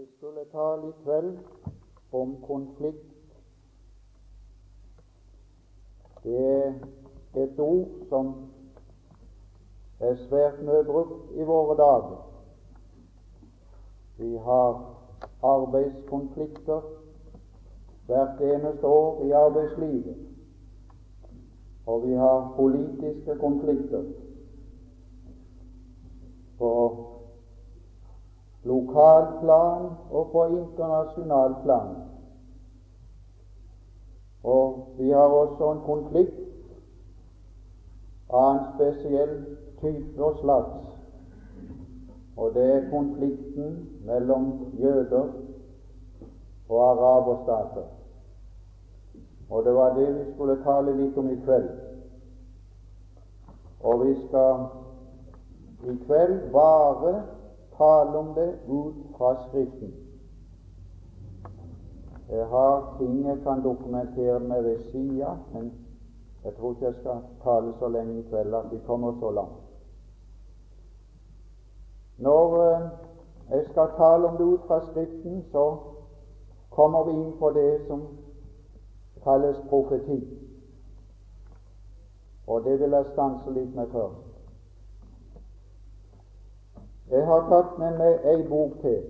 Jeg skulle tale i kveld om konflikt. Det er et ord som er svært mye brukt i våre dager. Vi har arbeidskonflikter hvert eneste år i arbeidslivet, og vi har politiske konflikter på lokalplan og på internasjonal plan. Og vi har også en konflikt av en spesiell type og slags, og det er konflikten mellom jøder og araberstater. Og det var det vi skulle tale litt om i kveld. Og vi skal i kveld bare tale om det ut fra Skriften. Jeg har ting jeg kan dokumentere med ved sida, men jeg tror ikke jeg skal tale så lenge i kveld at vi kommer så langt. Når eh, jeg skal tale om det ut fra Skriften, så kommer vi inn på det som kalles profeti. Og det vil jeg stanse litt med først. Jeg har tatt med meg ei bok til.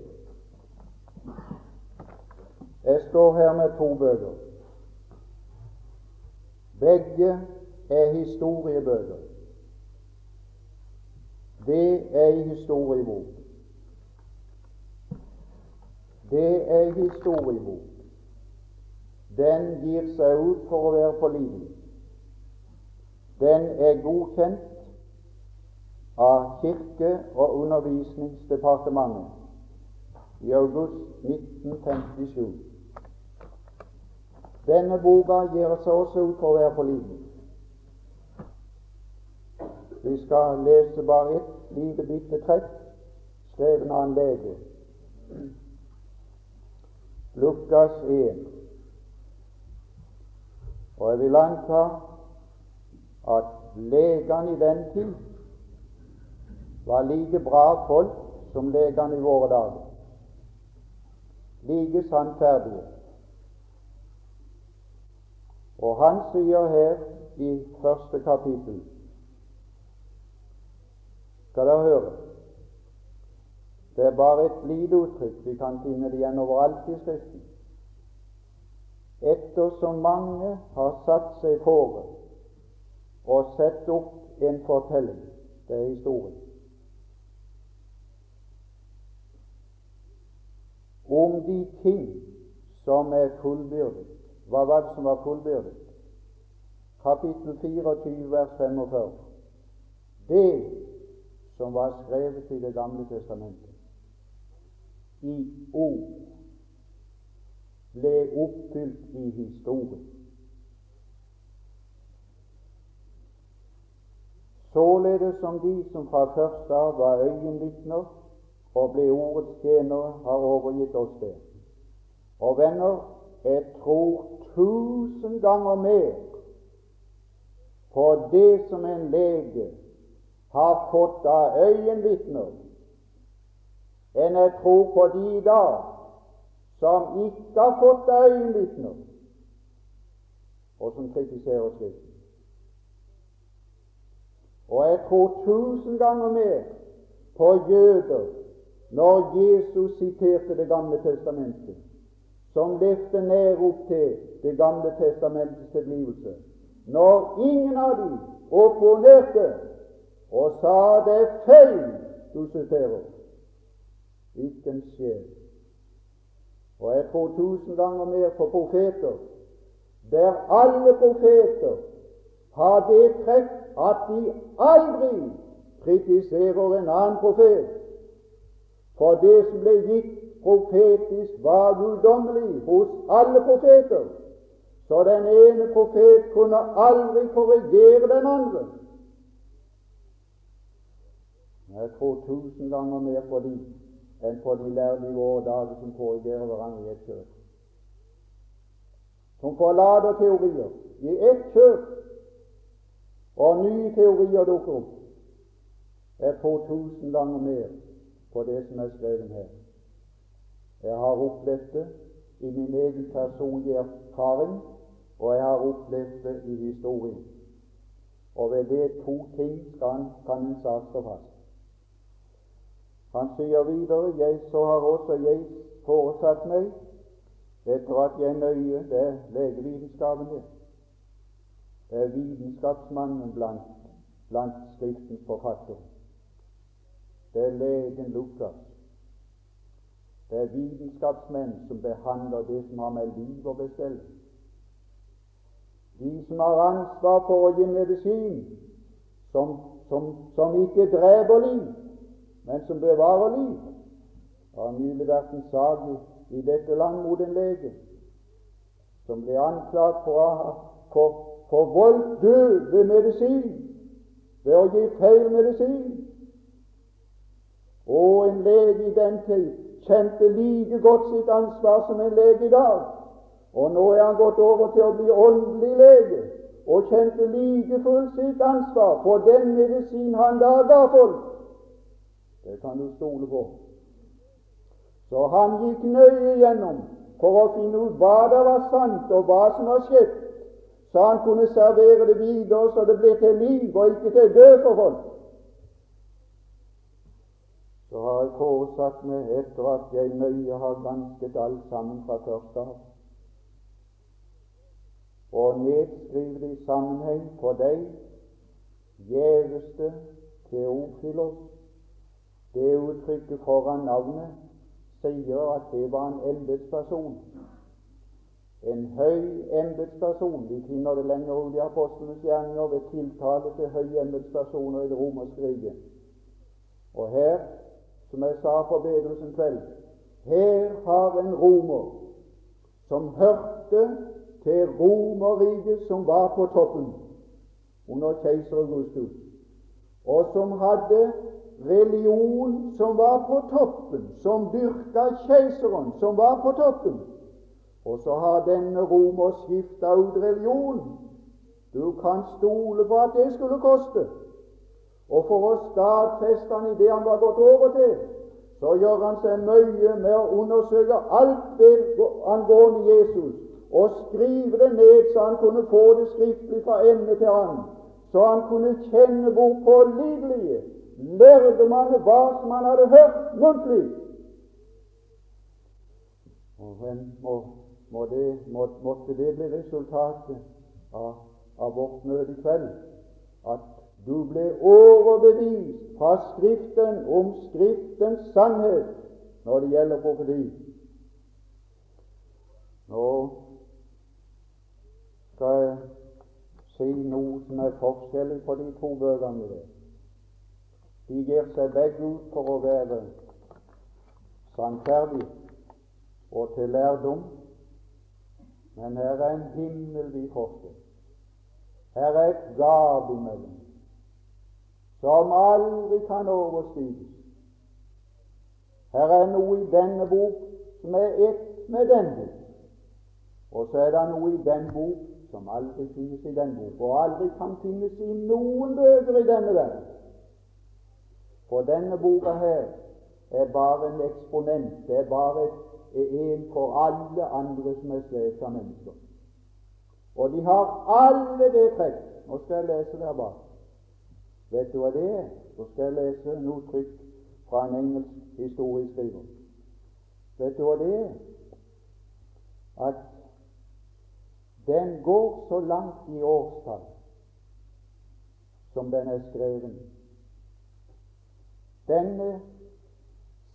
Jeg står her med to bøker. Begge er historiebøker. Det er ei historiebok. Det er ei historiebok. Den gir seg ut for å være pålitelig. Den er godkjent av Kirke- og undervisningsdepartementet i august 1957. Denne boka gir seg også ut for å være pålitelig. Vi skal lese bare ett lite bitte trekk skrevet av en lege. Lukas 1. Og jeg vil anta at legene i den tid var like bra folk som legene i våre dager. Like sannferdige. Og han sier her i første kapittel Skal dere høre? Det er bare et lite uttrykk. Vi kan finne det igjen overalt i Skriften. Ettersom mange har satt seg fore og sett opp en fortelling, det er historien, om de ting som er fullbyrdet. Hva var det som var fullbyrdet? Kapittel 24, vers 45. Det som var skrevet i Det gamle testamentet, i ord, ble oppfylt i historien. Således som de som fra første av var øyenvitner og bli ordets tjenere, har overgitt oss det. Og venner, jeg tror tusen ganger mer på det som en lege har fått av øyenvitner, enn jeg tror på de i dag som ikke har fått av øyenvitner, og som kritiserer slik. Og jeg tror tusen ganger mer på jøder når Jesus siterte Det gamle testamentet, som levde nær opp til Det gamle testamentets tilblivelse, når ingen av dem opponerte og sa det er feil du siterer, ikke en sjel. Og jeg tror tusen ganger mer på profeter, der alle profeter har det trekk at de aldri kritiserer en annen profet. For det som ble gitt profetisk, var guddommelig hos alle profeter. Så den ene profet kunne aldri korrigere den andre. Jeg tror tusen ganger mer på de enn på de lærde i våre dager som korrigerer hverandre i ett kjøp. Som forlater teorier i ett kjøp, og nye teorier dukker opp. Jeg tror tusen ganger mer på det som er skrevet her. Jeg har opplevd det i min egen personlige erfaring, og jeg har opplevd det i historien. Og ved det to ting skal, kan en sak stå fast. Han sier videre jeg så har også jeg foresatt meg, etter at jeg nøye Det er legevitenskapen, det. Det er vitenskapsmannen blant, blant Skriftens forfattere. Det er legen Lukas. Det er vitenskapsmenn som behandler det som har med liv å bestelle. De som har ansvar for å gi medisin som, som, som ikke dreper liv, men som bevarer liv. Det har nylig vært en sak i, i dette land mot en lege som ble anklaget for å for voldt død ved medisin, ved å gi feil medisin. En lege i den tid kjente like godt sitt ansvar som en lege i dag. Og nå er han gått over til å bli åndelig lege og kjente like fullt sitt ansvar for den medisin han da ga folk. Det kan du stole på. Så han gikk nøye gjennom for å finne ut hva det var sant, og hva som var skjedd, så han kunne servere det videre så det ble til liv og ikke til død for folk. Så har jeg foresatt meg, etter at jeg nøye har gransket alt sammen fra første av, og nedskrive det i sammenheng for deg, gjeveste Teofilos. Det uttrykket foran navnet sier at det var en embetsperson. En høy embetsperson. Vi finner det lenger ut i apostlenes gjerninger ved tiltale til høye embetspersoner i det romerske riket. Og her, som jeg sa på bedelsen kveld, her har en romer som hørte til Romerriket som var på toppen under keiser Augustus, og som hadde religion som var på toppen, som dyrka keiseren, som var på toppen. Og så har denne romer skifta ut religion. Du kan stole på at det skulle koste. Og for å stadfeste han i det han var gått over til, så gjør han seg nøye med å undersøke alt det angående Jesus og skrive det ned så han kunne få det skriftlig fra emne til annen, så han kunne kjenne hvor pålitelige lærdomene var som han hadde hørt muntlig. Og må, må det, må, måtte det bli resultatet av, av vårt møte i kveld, at du ble overbevist fra Skriften om Skriftens sannhet når det gjelder profeti. Nå skal jeg si noe som er forskjellig på de to bøkene der. De gir seg begge ut for å være sannferdige og til lærdom, men her er en himmelvid forskjell. Her er et gap imellom som aldri kan overstiges. Her er noe i denne bok som er ett med den bok, og så er det noe i den bok som aldri finnes i den bok, og aldri kan finnes i noen bøker i denne verden. For denne boka her er bare en eksponent. Det er bare en for alle andre som er svevet mennesker. Og de har alle det trekk. Nå skal jeg lese der bak. Vet du hva det er? Så skal jeg lese noe trykk fra en engelsk historieskriver. Vet du hva det er? At den går så langt i årstall som den er skreven. Denne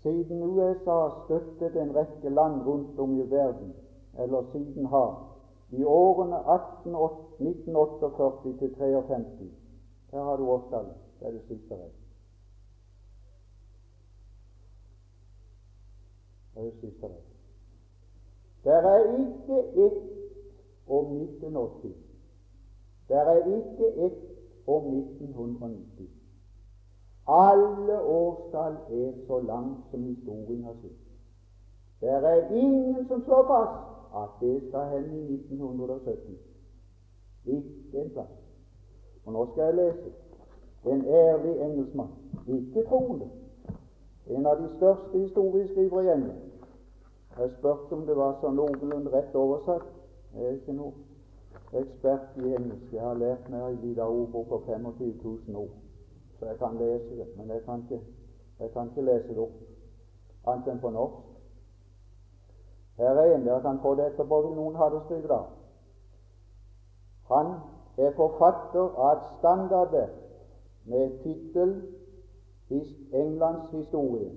siden USA støttet en rekke land rundt om i verden, eller siden har, i årene 1948 til 53 Her har du årstallet. der er det siste rett. Der er det siste rett. Det er ikke ett om 1980. Der er ikke ett om 1990. Alle årstall er så langt som historien har sett. Der er ingen som slår fast at det skal hende i 1917. Ikke en plass. Og nå skal jeg lese en ærlig engelskmann, ikke troende, en av de største historieskrivere i England, Jeg spurte om det var sånn noenlunde rett oversatt. Jeg er ikke noen ekspert i engelsk. Jeg har lært meg en liten ordbok på 25 000 ord, så jeg kan lese det. Men jeg kan ikke, jeg kan ikke lese det opp annet enn på norsk. Her er en dere kan få det etterpå, vil noen ha det skrevet av. Han er forfatter av et standardverk med tittel Englands historie.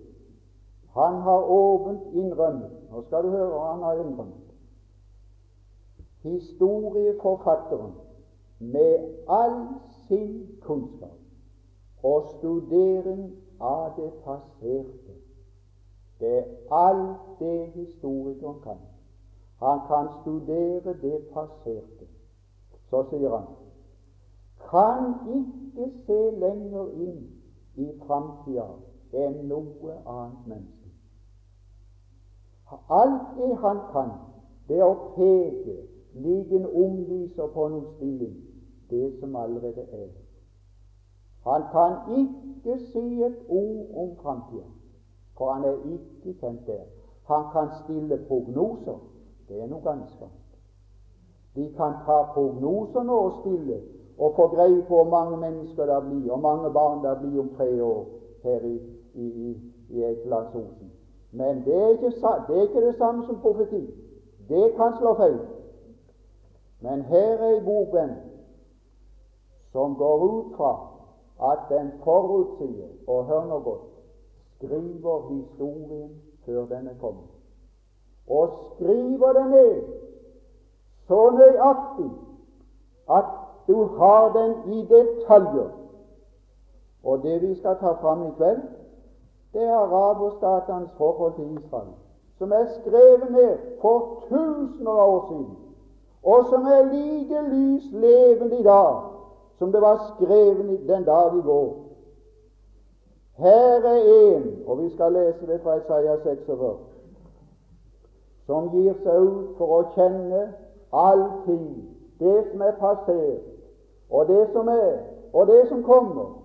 Han har åpent innrømmet Nå skal du høre hva han har innrømmet. Historieforfatteren med all sin kunnskap og studering av det passerte. Det er alt det historikeren kan. Han kan studere det passerte. Så sier han kan ikke se lenger inn i framtida enn noe annet menneske. Alt det han kan, det å peke, lik en omviser på noen stilling, det som allerede er. Han kan ikke si et ord om framtida, for han er ikke kjent der. Han kan stille prognoser. Det er noe ganske annet. De kan ta prognoser nå og stille og få greie på hvor mange mennesker det blir, og mange barn det blir om tre år her i, i, i, i Eikelandsosen. Men det er, ikke, det er ikke det samme som profeti. Det kan slå feil. Men her er ei bokvenn som går ut fra at den forutsier, og hør nå godt, skriver historien før den er kommet. Og skriver den ned så nøyaktig at du har den i detaljer. Og det vi skal ta fram i kveld, det er araberstatenes forhold til Israel, som er skrevet ned for tusener av år siden, og som er like lys levende i dag som det var skrevet den dag i går. Her er en, og vi skal lese det fra Isaiah 46, som gir seg ut for å kjenne all tid, det som er passert, og det som er, og det som kommer,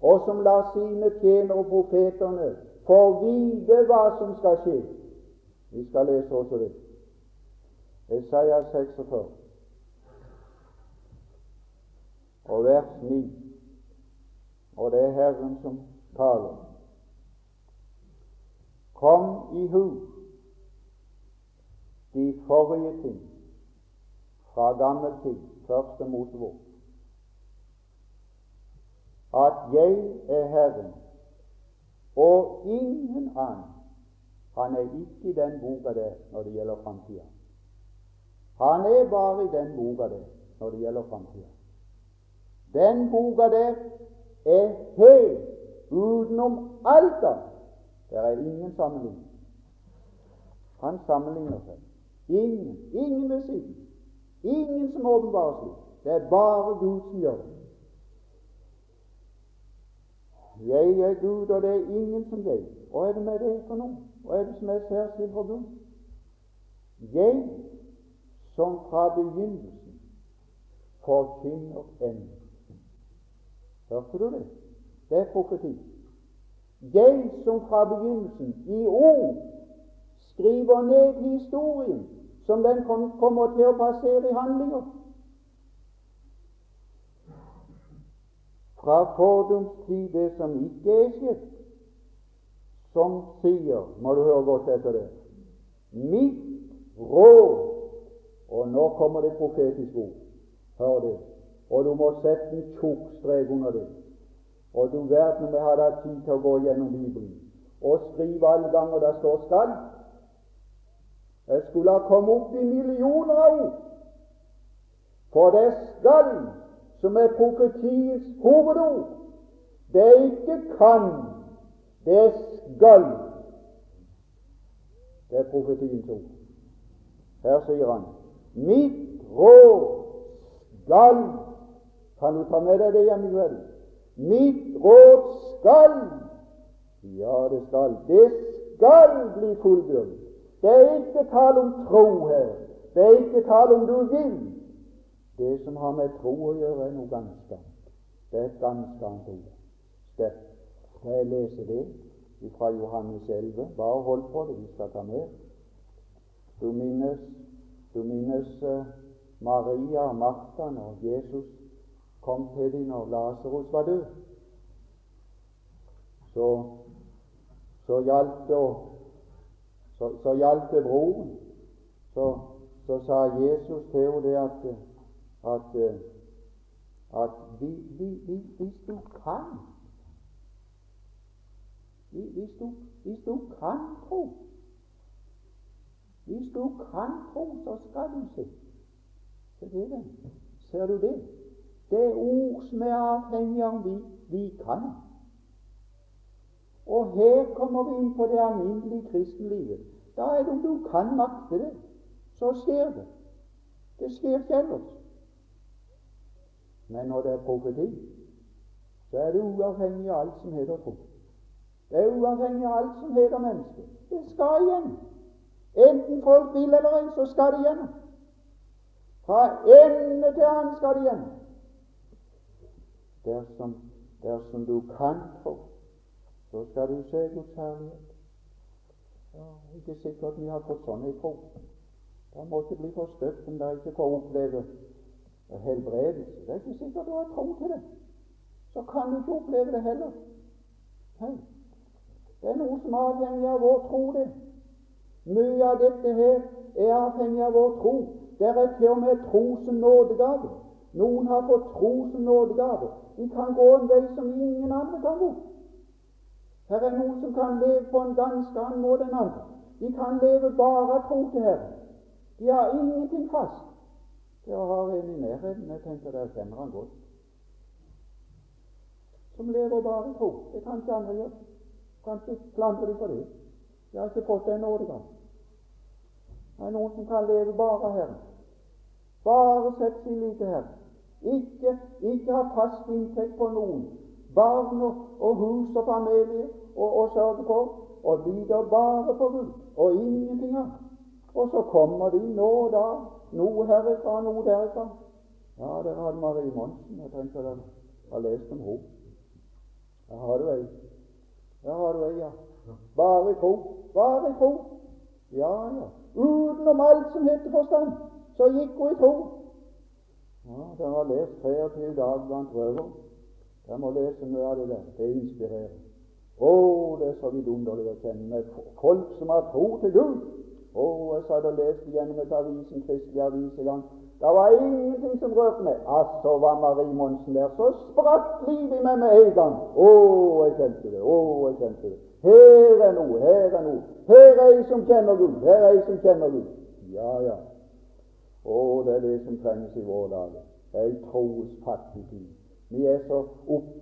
og som lar sine tjenere profetene få vite hva som skal skje. Vi skal lese også det. Isaiah 46 og vers 9. Og det er Herren som taler. Kom i hu de forrige ting fra gammel tid, første Mosebok at jeg er Herren, og ingen annen. Han er ikke i den boka der når det gjelder framtida. Han er bare i den boka der når det gjelder framtida. Den boka der er helt utenom alt annet. Det er ingen sammenligning. Han sammenligner seg. Ingen. Ingen ved siden. Ingen som åpenbarer slik. Det er bare Gud som gjør det. Jeg er Gud, og det er ingen som jeg. Hva er det med det for noe? Hva er det som er særskilt for Gud? Jeg som fra begynnelsen forkynner enden. Hørte du det? Det er profeti. Jeg som fra begynnelsen i ord skriver ned historien som den kommer til å passere i handlinger. fra fordums tid det som ikke er skjedd, som sier Må du høre godt etter det. Mitt råd Og nå kommer det profetisk ord. Hør det. Og du må sette en tjukk strek under det. Og du verden om jeg hadde hatt tid til å gå gjennom Bibelen og skrive alle ganger det står 'skal'. Jeg skulle ha kommet opp i millioner av ord. For det skal som er profetiens hovedord. Det er ikke kan, det er skal. Det er profetiens ord. Her sier han mitt råd skal Kan du ta med deg det hjem i kveld? Mitt råd skal Ja, det skal. Det skal bli fullbyrdet. Det er ikke tale om tro her. Det er ikke tale om du vil. Det som har med tro å gjøre, er noe ganske annet. Det er et ganske annet ord. Skal, skal jeg lese det fra Johannes 11? Bare hold på det, vi skal ta med. Du minnes, du minnes uh, Maria og Martha når Jesus kom til dem når Lasarus var død. Så, så gjaldt det så, så gjaldt det broren. Så, så sa Jesus til henne at, at, at vi, vi, vi, hvis du kan hvis du, hvis du kan tro Hvis du kan tro, så skal du se. Ser du det? Det er ord som er avhengig av om vi, vi kan. Og her kommer vi inn på det alminnelige kristenlivet. Da er det om du kan makte det, så skjer det. Det skjer ikke ellers. Men når det er profeti, så er det uavhengig av alt som heter tro. Det er uavhengig av alt som heter menneske. Det skal igjen. Enten folk vil eller ei, så skal det gjennom. Fra ende til annen skal det gjennom. Dersom, dersom du kan tro, så skal du se Guds herlighet. Ja, ikke sikkert vi har fått sånn i tro. Det måtte bli for støtt om det ikke får oppleve helbredelse. Det er ikke sikkert du har tro til det. Så kan du ikke oppleve det heller. Nei. Det er noe som er av vår tro, det. Mye av dette her er avhengig av vår tro. Det er til og med tro som nådegave. Noen har fått tro som nådegave. De kan gå en vei som ingen andre kan gå. Her er noen som kan leve på en ganske annen måte enn andre. De kan leve bare av tro til Herren. De har ingenting fast. Jeg har en i nærheten, jeg tenker dere kjenner han godt, som lever bare i tro. Det kan ikke andre gjøre. Kanskje klandrer de for det. De har ikke fått den nådegaven. Det er noen som kan leve bare av Herren. Bare sette sin lit til Herren. Ikke, ikke ha fast inntekt på noen. Barn og hus og familie og, og sørge for. Og lider bare på Gud og ingenting annet. Og så kommer de nå og da, noe herifra, noe derifra. Ja, der hadde Marie Monsen. Jeg tenker dere har lest om henne. Der har du ei. Der har du ei, ja. Bare tro. Bare tro. Ja, ja. Utenom alt som heter forstand, så gikk hun i tro. Ja, Dere har lest 23 dager blant røvere. Dere må lese mye av det der. Det inspirerer. Å, det er så vidunderlig å kjenne folk som har tro til Gud. Å, jeg satt og leste gjennom et avis, en kristelig avis en gang. Det var ingenting som rørte meg. Altså var Marie Monsen der. Så spratt livet i meg med en gang. Å, jeg kjente det. Å, jeg kjente det. Her er noe, her er noe. Her er ei som kjenner Gud. Her er ei som kjenner Gud. Ja, ja. Å, det er det som trengs i vår dag. Ei trosfattig tid. Vi er så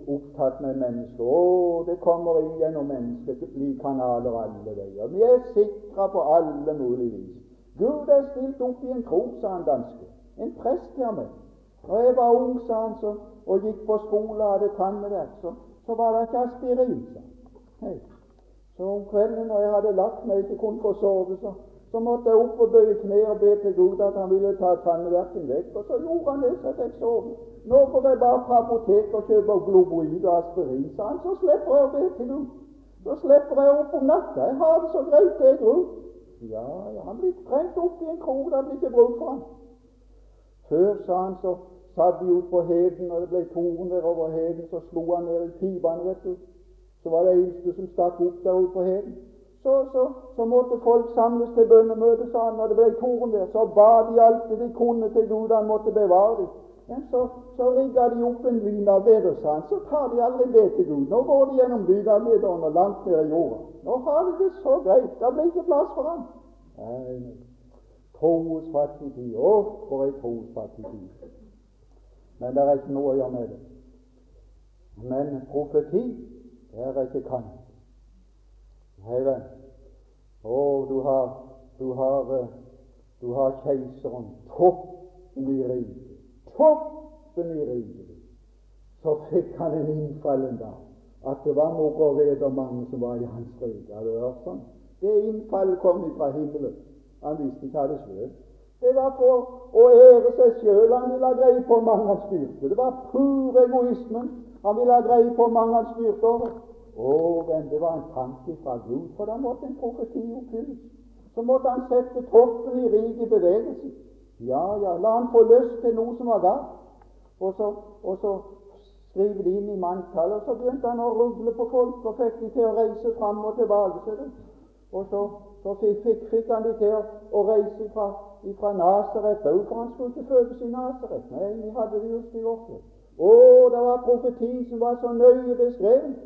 opptatt med mennesker. Å, det kommer inn gjennom menneskelige kanaler alle veier. Vi er sikra på alle mulige vis. Gud er stilt opp i en tro, sa han danske. En prest til meg. Når jeg var ung, sa han, så, og gikk på skole og hadde tannverk, så, så var det ikke aspirin. sa Så om kvelden når jeg hadde lagt meg ikke kunne få sove, så, så måtte jeg opp og bøye kne og be til Gud at han ville ta tannverken vekk. Og så gjorde han det, så jeg fikk sove. Nå får jeg bare på apoteket og kjøpe Globoid og aspirin, sa han. Så slipper jeg å be til Gud. Så slipper jeg opp om natta. Jeg har det så greit, det du. Ja, ja, han blir trengt opp i en krok. Det blir ikke bruk for han. Før, sa han, så satt de ute på heden, og det ble tordenvær over heden. Så slo han ned i pipene, vet du. Så var det eneste som stakk opp der ute på heden. Så, så, så, måtte folk samles til bønnemøte, sa han, når det ble tordenvær. Så ba de alt det de kunne til Gud, han måtte bevare dem. Men så, så rigger de opp en lynavleder, sa han. Så tar de aldri Gud. Nå går de gjennom lynavlederen og langt ned i jorda. Nå har de det så greit. Det blir ikke plass for ham. Nei. Troens fattige tid. Å, for ei troens fattig tid. Men det er ikke noe å gjøre med det. Men profeti, det er ikke kan. Hei venn. Å, du har, du har, eh, du har keiseren, toppen i riket. Toppen i riket. Så fikk han en innfall en dag at det var noe mange som var i hans rike. Har du hørt sånn? Det innfallet kom fra himmelen. Han visste ikke hva det skulle. Det var for å ære seg sjøl han ville ha greie på mange han styrte. Det var pur egoismen. Han ville ha greie på mange han styrte over. Å, men det var en tanke fra Gud, for da måtte en profeti oppfylles. så måtte han sette toppen i riket i bevegelse. Ja, ja, la han få lyst til noe som var galt. Og så, og så skriver de inn i manntallet. Og så begynte han å rugle på folk og fikk de til å reise fram og tilbake. Og så, så fikk, fikk, han de til å, reise fra, fra Nasaret òg, for han skulle ikke fødes i Nasaret. Nei, vi hadde det just i vårt liv. Å, det var profeti som var så nøye beskrevet.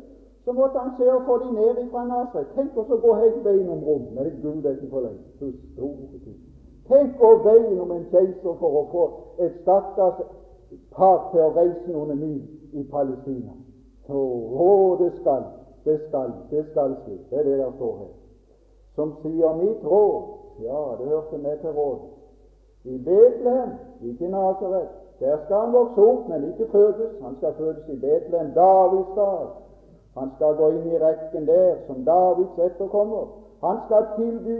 Så måtte han se å få de ned fra Nasaret. Tenk å gå helt veien om rom. Nei, Gud er ikke for lenge. Så store ting. Tenk å veien om en keiser for å få et stakkars par til å reise noen mil i Palestina. Så, å, det skal, det skal, det skal skje. Det er det der står her. Som sier mitt råd Ja, det hørte med til rådet. I Betlehem, ikke i. Der skal han vokse opp, men ikke fødes. Han skal fødes i Betlehem, Davids stad. Han skal gå inn i rekken der som Davids etterkommer. Han skal tilby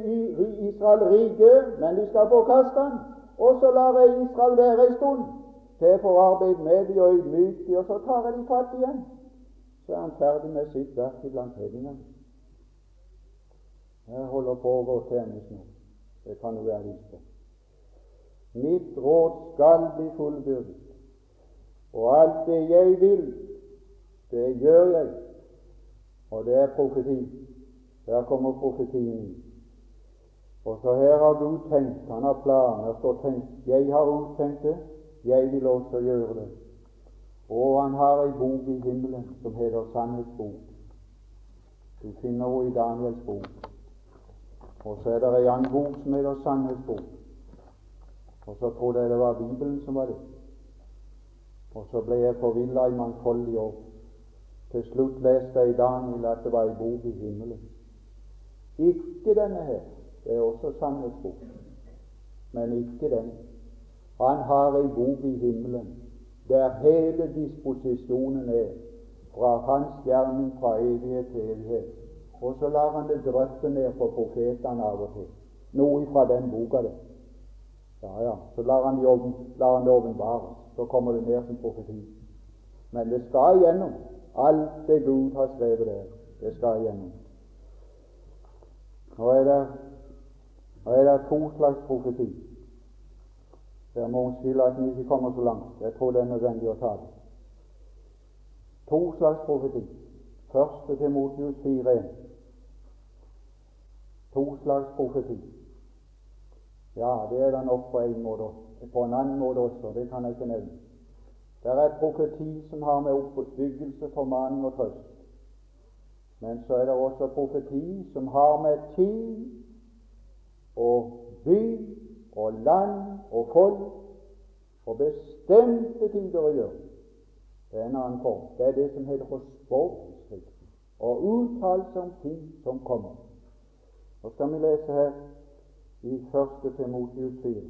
Israel riket, men de skal forkaste han. Og så lar jeg Israel være en stund til jeg får arbeide med de og ydmyke de, og så tar jeg de fatt igjen. Så er han ferdig med sitt verk iblant hedningene. Jeg holder på å gå til endes nå. Det kan du være på. Mitt råd skal bli fullbyrdet, og alt det jeg vil, det gjør jeg. Og det er profeti. Der kommer profetien. Og så her har du tenkt, han har planer, så tenkt, jeg har uttenkt det, jeg vil også gjøre det. Og han har ei bok i himmelen som heter Sannhetsbok. Du finner henne i Daniels bok. Og så er det ei annen bok som heter Sannhetsbok. Og så trodde jeg det var Bibelen som var det. Og så ble jeg forvilla i mangfoldige år. Til slutt leste jeg i Daniel at det var ei bok i himmelen. Ikke denne her. Det er også sannhetsboken, Men ikke den. Han har en bok i himmelen der hele disposisjonen er fra hans gjerning fra evighet til evighet. Og så lar han det dryppe ned for profetene av og til. Noe fra den boka der. Ja, ja. Så lar han, jobben, lar han det åpenbare. Så kommer det ned som profeti. Men det skal igjennom. Alt det Gud har skrevet der, det skal igjennom. Nå er det, nå er det to slags profeti. Det må unnskylde at vi ikke kommer så langt. Jeg tror det er nødvendig å ta det. To slags profeti. Første til Motius 4.1. To slags profeti. Ja, det er det nok på en måte. På en annen måte også. Det kan jeg ikke nevne. Det er profeti som har med oppbyggelse, formaning og trøst. Men så er det også profeti som har med tid og by og land og folk og bestemte tider å gjøre. Det er en annen form. Det er det som heter for spåskriften og uttalelse om ting som kommer. Nå skal vi lese her i 1. Timotius 4,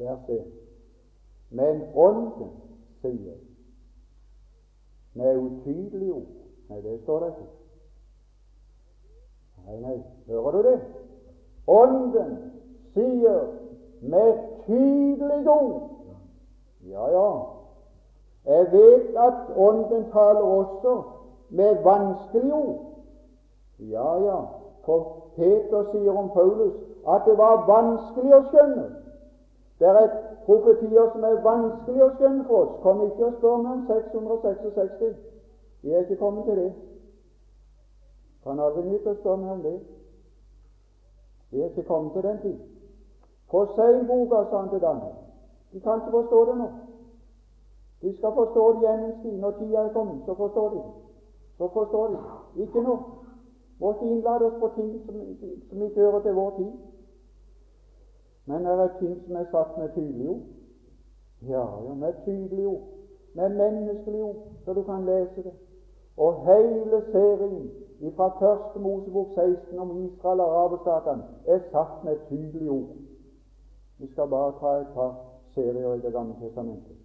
vers 1. Men Ånden sier med utydelige ord Nei, det står det ikke. Nei, nei, hører du det? Ånden sier med tydelig ord Ja, ja. Jeg vet at Ånden taler også med vanskelige ord. Ja, ja. For Peter sier om Paulus at det var vanskelig å skjønne. Det er profetier som er vanskelig å skjønne for oss. Kom ikke og spør meg om 666. Vi er ikke kommet til det. Kan har spørre meg om det. Vi er ikke kommet til den tid. For seg boka, sa han til Daniel. De kan ikke forstå det nå. De skal forstå det gjennom tid. Når tida er kommet, så forstår de. Så forstår de. Ikke nå. Måtte innlade oss på ting som, som ikke hører til vår tid. Men det er ting som er sagt med tydelige ord. Ja, ja, med tydelige ord. Med menneskelige ord, så du kan lese det. Og hele serien fra første Mosebok 16 om Israel og araberstatene er satt med tydelige ord. Vi skal bare ta et par serier i Det gamle testamentet.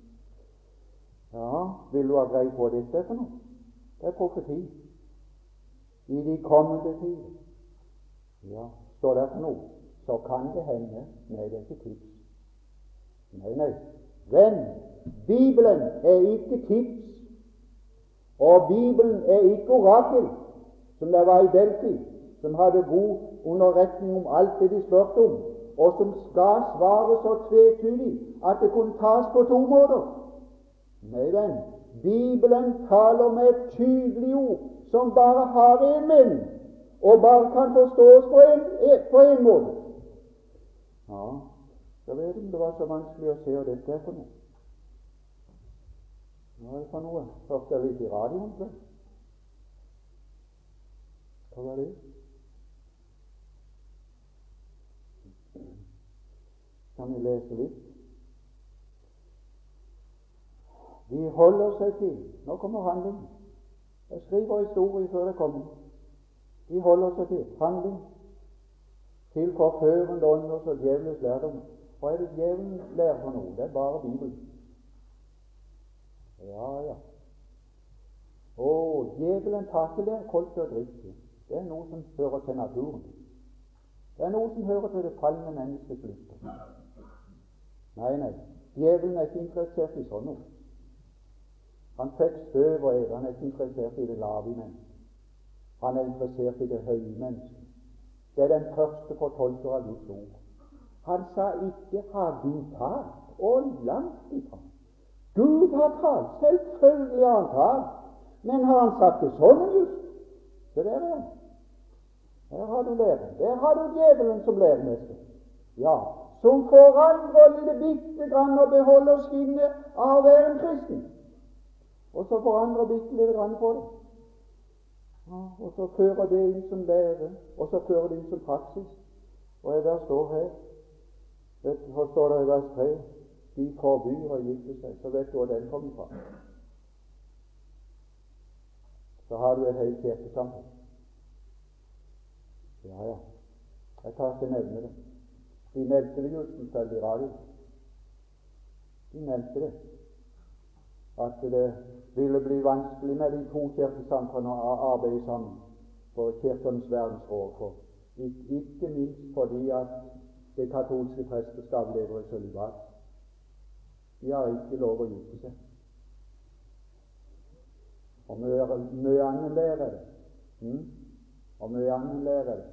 Ja, vil du ha greie på dette for noe? Det er profeti. I de kommende tider. Ja, står det for noe, så kan det hende Nei, det er ikke tips. Nei, nei. Venn, Bibelen er ikke tips, og Bibelen er ikke orakel, som det var i Delfi. som hadde god underretning om alt det de spurte om, og som ga svaret så tvetydig at det kunne tas på to måter. Nei, venn, Bibelen taler med et tydelig ord som bare har én mening, og bare kan forstås på en, på måte. Ja, jeg vet om det var så vanskelig å se hva dette er for noe. Hva er det for noe? Hørte jeg litt i radioen? Hva var det? Kan vi lese litt? De holder seg til Nå kommer handling. Jeg skriver historie før det kommer. De holder seg til handling, til forførende ånders og djevelens lærdom. Hva er det djevelen lærer for noe? Det er bare Bibelen. Ja, ja. Å, djevelen tar ikke det folk og drikke. Det er noe som hører til naturen. Det er noe som hører til det falne menneskets lyster. Nei, nei, djevelen er ikke interessert i sånn noe. Han fikk støv og ære. Han er ikke interessert i det lave mennesket. Han er interessert i det høye mennesket. Det er den første fortolker av Guds ord. Han sa ikke 'har du talt'? Og langt ifra. Gud har talt. Selvfølgelig har han talt. Men har han sagt det sånn just? Det der er han. Her har du læren. Der har du djevelen som læremester. Ja, som forandrer lille bitte grann og beholder skinnet av å være en kristen. Og så forandrer bitte lite grann på det. Og så fører det inn som lære, og så fører det inn som praksis. Og jeg der står her vet, Her står det i vers 3 de forbyr å gifte seg. Så vet du hvor den kommer fra. Så har du et helt kirkesamfunn. Ja, ja. Jeg tar ikke nevne det. De nevnte det jo selv i radio. De nevnte det. At det ville bli vanskelig med de to kirkesamfunnene å arbeide sammen for Kirkens verdensråd. For ikke minst fordi at det katolske presteskapet lever i sølibat. De har ikke lov å gifte seg. Og mye annet lærer det. Mm? Og mye annet lærer.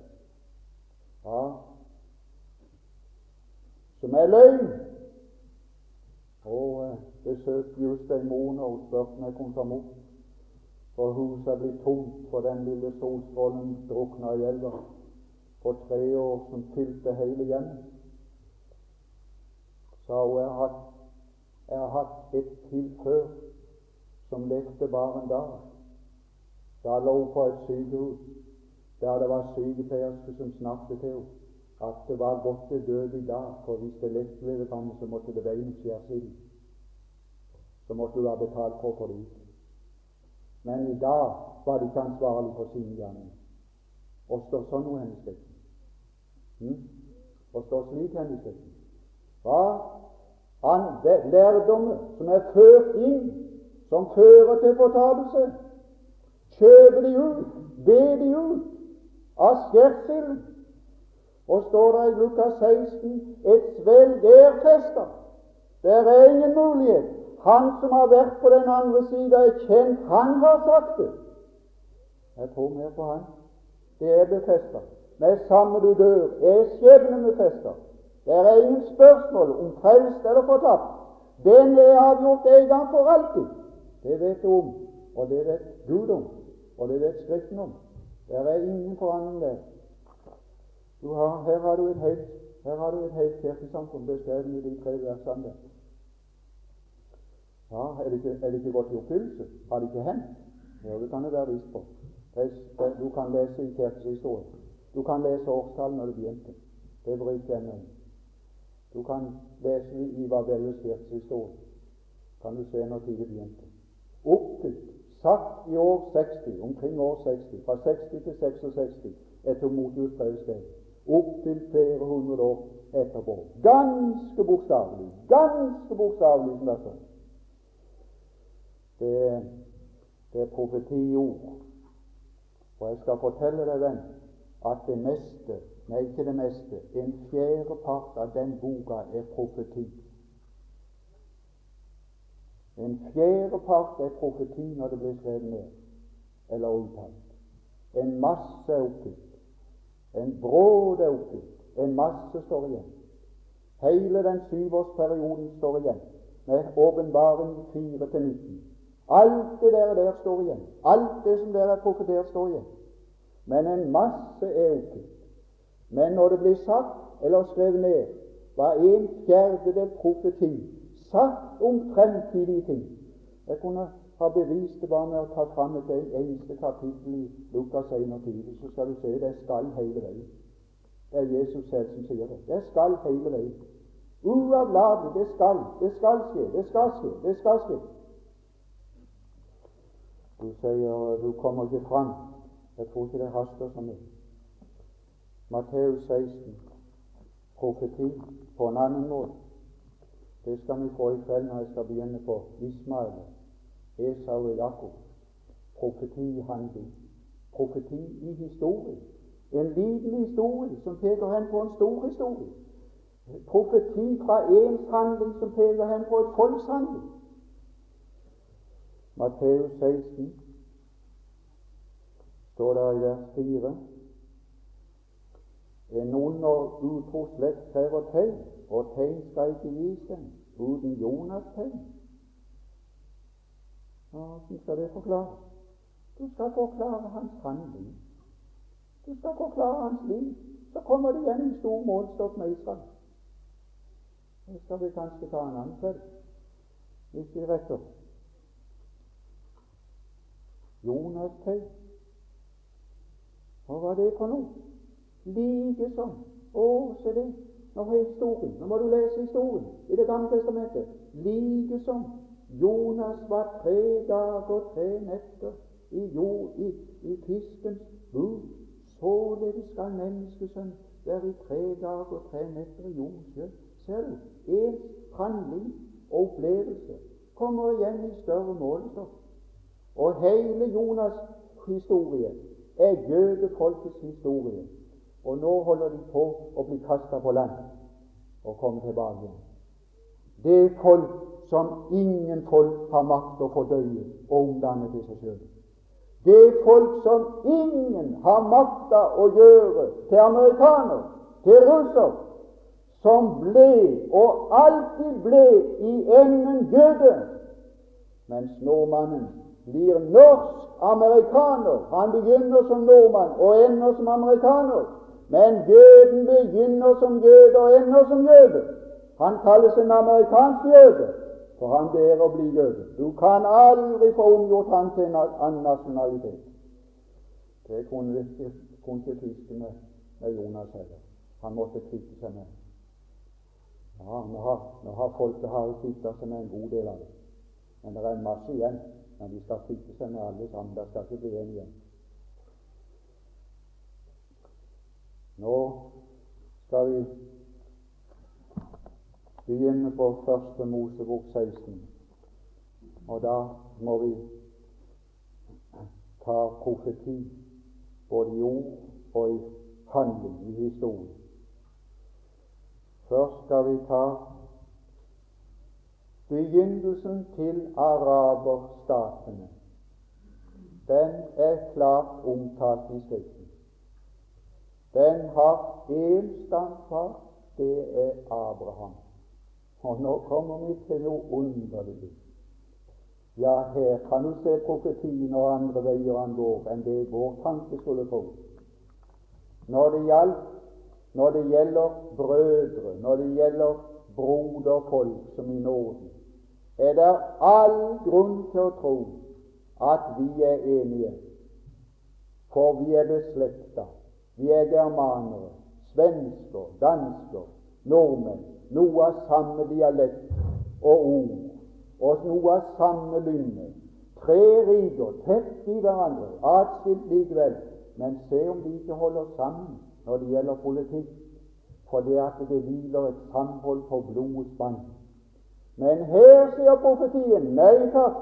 Ja, som er løgn. Og eh, besøkte Jostein Moen og spurte om jeg kunne komme mot. For huset er blitt tomt, for den lille solstrålen drukna i elva på tre år som fylte hele hjemmet. Hun jeg har hatt, jeg har hatt et til før som levde bare en dag. Da lå hun på et sykehus der det var sykepleierske som snakket til henne at det var godt det døde i dag, for hvis det lette ved det så måtte det veien skjæres inn så måtte du ha betalt for for ut. Men i dag var det ikke ansvarlig for sine gjerninger. Og står sånn noe hennes dekning? Hm? Og står slik hennes dekning? Hva? Han, lærdommer som er ført inn, som fører til fortapelse, kjøper de ut, ber de ut av skjærsilden. Og står det i Lukas 16 et svelg er festa. Det er ingen mulighet han som har vært på den andre sida, er kjent. Han har sagt det. Jeg tror mer på han. Det er befesta. Med samme du dør, er skjebnen befesta. Det er ingen spørsmål om frelst eller fortapt. Den er avgjort en gang for alltid. Det vet du om, og det vet Gud om, og det vet Skriften om. Det er ingen forandring der. Har, her har du et helt, her har du et helt kirkesamfunn beskrevet i de tre versene. Ja, er det, ikke, er det ikke gått i oppfyllelse? Har det ikke hendt? Ja, det kan det være vist på. Du kan lese i kirkehistorien. Du kan lese årstallet når det begynte. Det bryter jeg med. Du kan lese i Vabelles kirkeshistorie. Kan du se når tiden begynte. Oppfylt, sagt i år 60, omkring år 60, fra 60 til 66 etter Motius brev sted, opptil flere hundre år etterpå. Ganske bokstavelig. Ganske bokstavelig, som det står det, det er profetiord. Og jeg skal fortelle deg, venn, at det meste, nei, ikke det meste, en fjerde part av den boka er profeti. En fjerde part er profeti når det blir skrevet ned eller omtalt. En masse er oppfylt. En bråd er oppfylt. En masse står igjen. Hele den syvårsperioden står igjen, med åpenbaring 4 til 19. Alt det der, der står igjen. Alt det som der er profetert, står igjen. Men en masse er oppfylt. Men når det blir sagt eller skrevet ned, var en fjerdedel profeti sagt om fremtidige ting. Jeg kunne ha bevist det bare med å ta fram et eneste kapittel i Lukas 21, så skal du se det skal hele veien. Det er Jesus selv som sier det. Det skal hele veien. Uavlatelig. Det skal. Det skal skje. Det skal skje. Det skal skje. Du sier du kommer ikke fram. Jeg tror ikke det haster så mye. Matteus 16, profeti på en annen måte. Det skal vi få i kveld når jeg skal begynne på Ismael, Esau og Jakob. Profeti i handling. Profeti i historie. En liten historie som peker hen på en stor historie. Profeti fra ens handling som peker hen på et folks handling. Matteus 16 står det i vers 4 En ond og utro slekt krever tegn, og tegn skal ikke gis dem uten Jonas' tegn. Hvordan skal det forklare? Du skal forklare hans handling. Du skal forklare hans liv. Så kommer det igjen en stor målstokk med Israel. Det skal vi kanskje ta en annen kveld, hvis vi rekker. Jonas tegn. Hva var det for noe? Like som Å, se det. Nå har historien. Nå må du lese historien i Det gamle testamentet. Likesom Jonas var tre dager og tre netter i, jord, i, i fiskens bur, således skal menneskesønn være i tre dager og tre netter i jordens. Ser du? Ens handling og opplevelse kommer igjen i større målestokk. Og hele Jonas' historie er jødefolkets historie. Og nå holder de på å bli kasta på land og komme tilbake. Det er folk som ingen folk har makt å fordøye og omdanne til seg sjøl. Det er folk som ingen har makta å gjøre til amerikaner, til russer, som ble og alltid ble i enden jøde, mens nordmannen blir norsk-amerikaner. Han begynner som nordmann og ender som amerikaner. Men jøden begynner som jøde og ender som jøde. Han kalles en amerikansk jøde, for han ber å bli jøde. Du kan aldri få omgjort han til en annen nasjonalitet. Det kunne ikke, fiske med, med Jonas heller. Han måtte kvitte seg med Ja, nå har, nå har folket har seg med en god del av det. Men det er en masse igjen. Men de skal kvitte seg med alle sammen. Det skal ikke bli en igjen. Nå skal vi begynne på Første Mosebok 16. Og da må vi ta profeti både i ord og i handling, i historie. Først skal vi ta begynnelsen til araberstatene. Den er klart omtalt i Skriften. Den har én stamfar, det er Abraham. Og nå kommer vi til noe underlig. Ja, her kan du se profetien og andre veier han går enn det vår tanke skulle tro. Når det, gjaldt, når det gjelder brødre, når det gjelder broderfolk som i nåden, er det all grunn til å tro at vi er enige, for vi er beslekta. Vi er germanere, svensker, dansker, nordmenn. Noe av samme dialekt og ord, og noe av samme lynne. Tre riker tett i hverandre, atskilt likevel, men se om de ikke holder sammen når det gjelder politikk, for det at det hviler et samhold på blodets bånd. Men her sier profetien nei takk.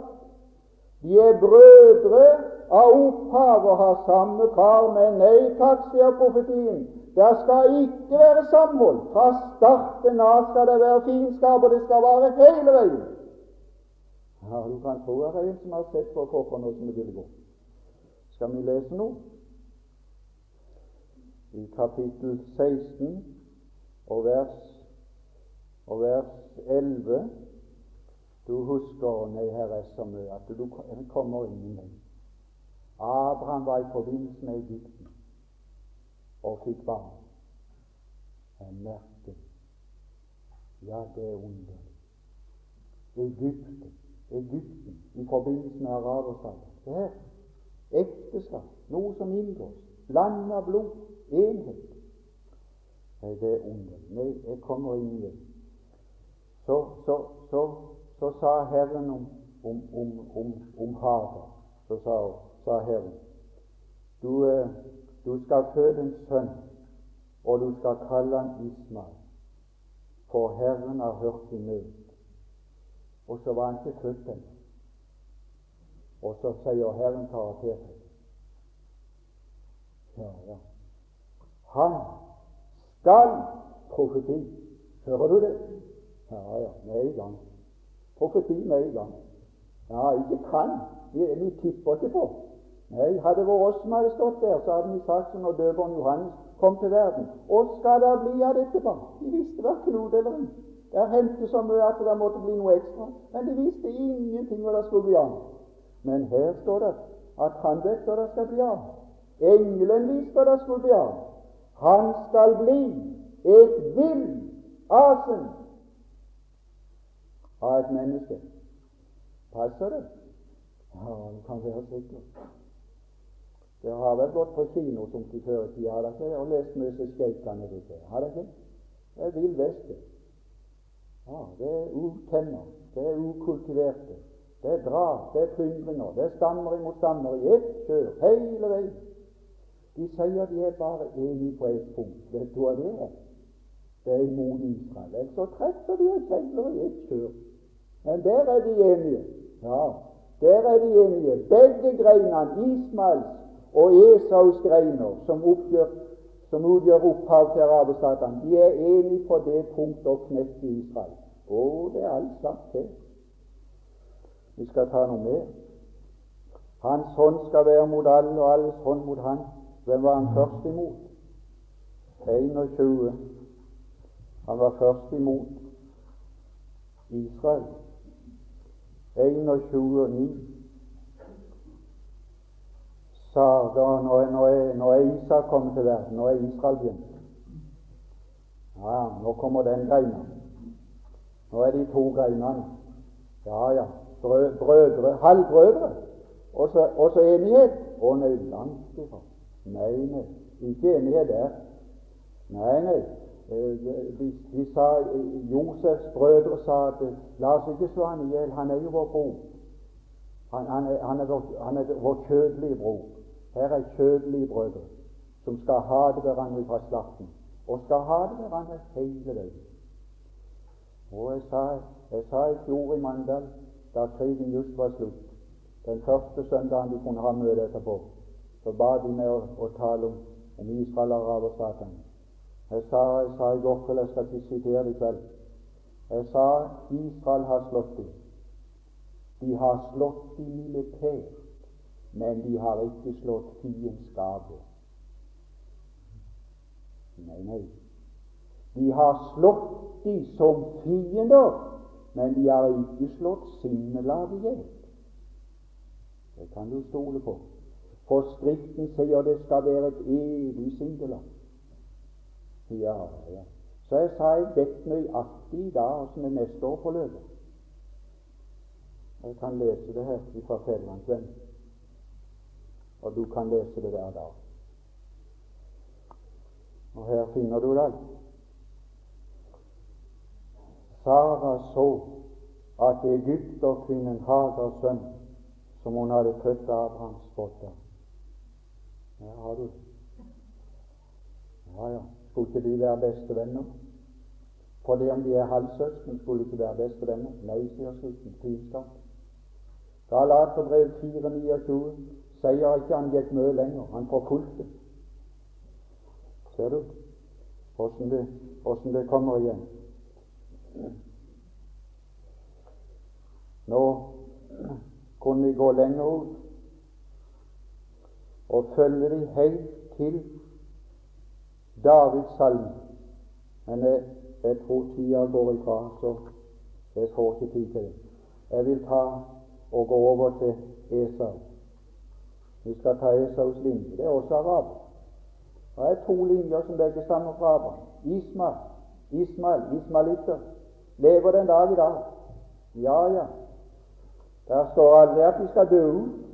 De er brødre av opphav og har samme far, men nei takk, sier profetien. Det skal ikke være samhold. Fra starten av skal det være fiendskap, og det skal vare hele veien. Ja, Du kan tro at det er en som har sett på hvorfor noe som er ville gå. Skal vi lese noe? i kapittel 16 og vers, og vers 11 Du husker Nei, her er så mye at du kommer inn i meg. Abraham var i forbindelse med Egypten og fikk barn. En merke. Ja, det er underlig. Egypten, Egypten i forbindelse med araberstaten. Se her. Ekteskap, noe som inngås. Land av blod, enhet. Nei, det er underlig. Nei, jeg kommer inn i det. Så, så, så, så sa Herren om, om, om, om, Hagar Så sa, sa Herren du, eh, du skal føde en sønn, og du skal kalle han Ismael, for Herren har hørt din nød. Og så var han ikke født ennå. Og så sier Herren karakter til ja, ja. Han skal profeti. Hører du det? Ja, ja, med en gang. Profeti med en gang. Ja, ikke kan. Vi, tipper ikke på. Nei, hadde det vært oss som hadde stått der, så hadde vi sagt som når døperen Johannes kom til verden. Hva skal det bli av dette barn? De visste verken noe eller ikke. Det hendte så mye at det måtte bli noe ekstra. Men de visste ingenting hva det skulle bli av. Men her står det at han vet hva det skal bli av. Engelen visste hva det skulle bli av. Han skal bli et vill asen av et menneske. Passer det? Ja, det kan være sikkert. Det har vel gått på kino som til før i tida, har det ikke? Og lest Møse Skeikane dette, har det ikke? Det er vill veste. Ja, det er utenner, det er ukultiverte. Det er drap, det er plyndringer, det er stammer imot stammer i ett kjør hele veien. De sier de er bare enige på ett punkt. Vet du hva det er? Det er imot Israel. Så treffer de og kjegler i ett kjør. Men der er de enige. Ja, der er de enige. Begge greinene, Ismaels og Esaus greiner, som, oppgjør, som utgjør opphav til araberstatene, de er enige på det punktet knekt i Israel. Å, det er alt sagt til. Vi skal ta noe mer. Hans hånd skal være mot alle, og alles hånd mot han. Hvem var han først imot? 21. Han var først imot Israel. 21 og 9 sa da når, når, når Isak kom til verden, når Israel begynte Ja, nå kommer den greina. Nå er de to greinene. Ja, ja. Brø, brødre, halvbrødre. Og så enighet. Å nei, langt ifra. Nei, nei. Ikke enighet der. Nei, nei. Eh, de, sa, Josefs brødre sa at la oss ikke slå han i hjel, han er jo vår bror. Han, han, er, han, vår, han er vår kjødelige bror. Her er kjødelige brødre som skal ha det hverandre fra slakten, og skal ha det hverandre hele veien. Og jeg sa, jeg sa i fjor i Mandal, da krigen just var slutt, den første søndagen de kunne ha møte etterpå, så ba de meg å, å tale om, om Israel og araberstatene. Jeg sa, jeg sa i går kveld, jeg skal ikke sitere det i kveld, jeg sa Israel har slått dem. De har slått dem militært men de har ikke slått fiendskapet. Nei, nei. De har slått dem som fiender, men de har ikke slått sinnelaget i hjel. Det kan du stole på. For Skriften sier det skal være et evig sindelag. Ja, ja. Så jeg sa jeg vet nøyaktig i dag som er neste år forløper. Jeg kan lese det her fra Fedrelandsvennen og du kan lese det hver dag. Og her finner du det. Sara så at egypterkvinnen Hagars sønn, som hun hadde født av hans spotta Her har du det. Ja, ja. Skulle ikke de være bestevenner? For det om de er halvsøsken, skulle de ikke være bestevenner? Nei, sier slutten. Pinskap. Galaterbrev 429 sier ikke han gikk mye lenger. Han forfulgte. Ser du åssen det, det, kommer igjen? Nå kunne vi gå lenger ut og følge de helt til Davids salme. Men jeg, jeg tror tida går ifra, så jeg får ikke tid til det. Jeg vil ta og gå over til Esau. Vi skal ta Esaus linje. Det er også araber. Det er to linjer som legger sammen fra Abraham. Ismael, Ismael, ismaelitter, lever den dag i dag. Ja, ja. Der står aldri at de skal dø ut.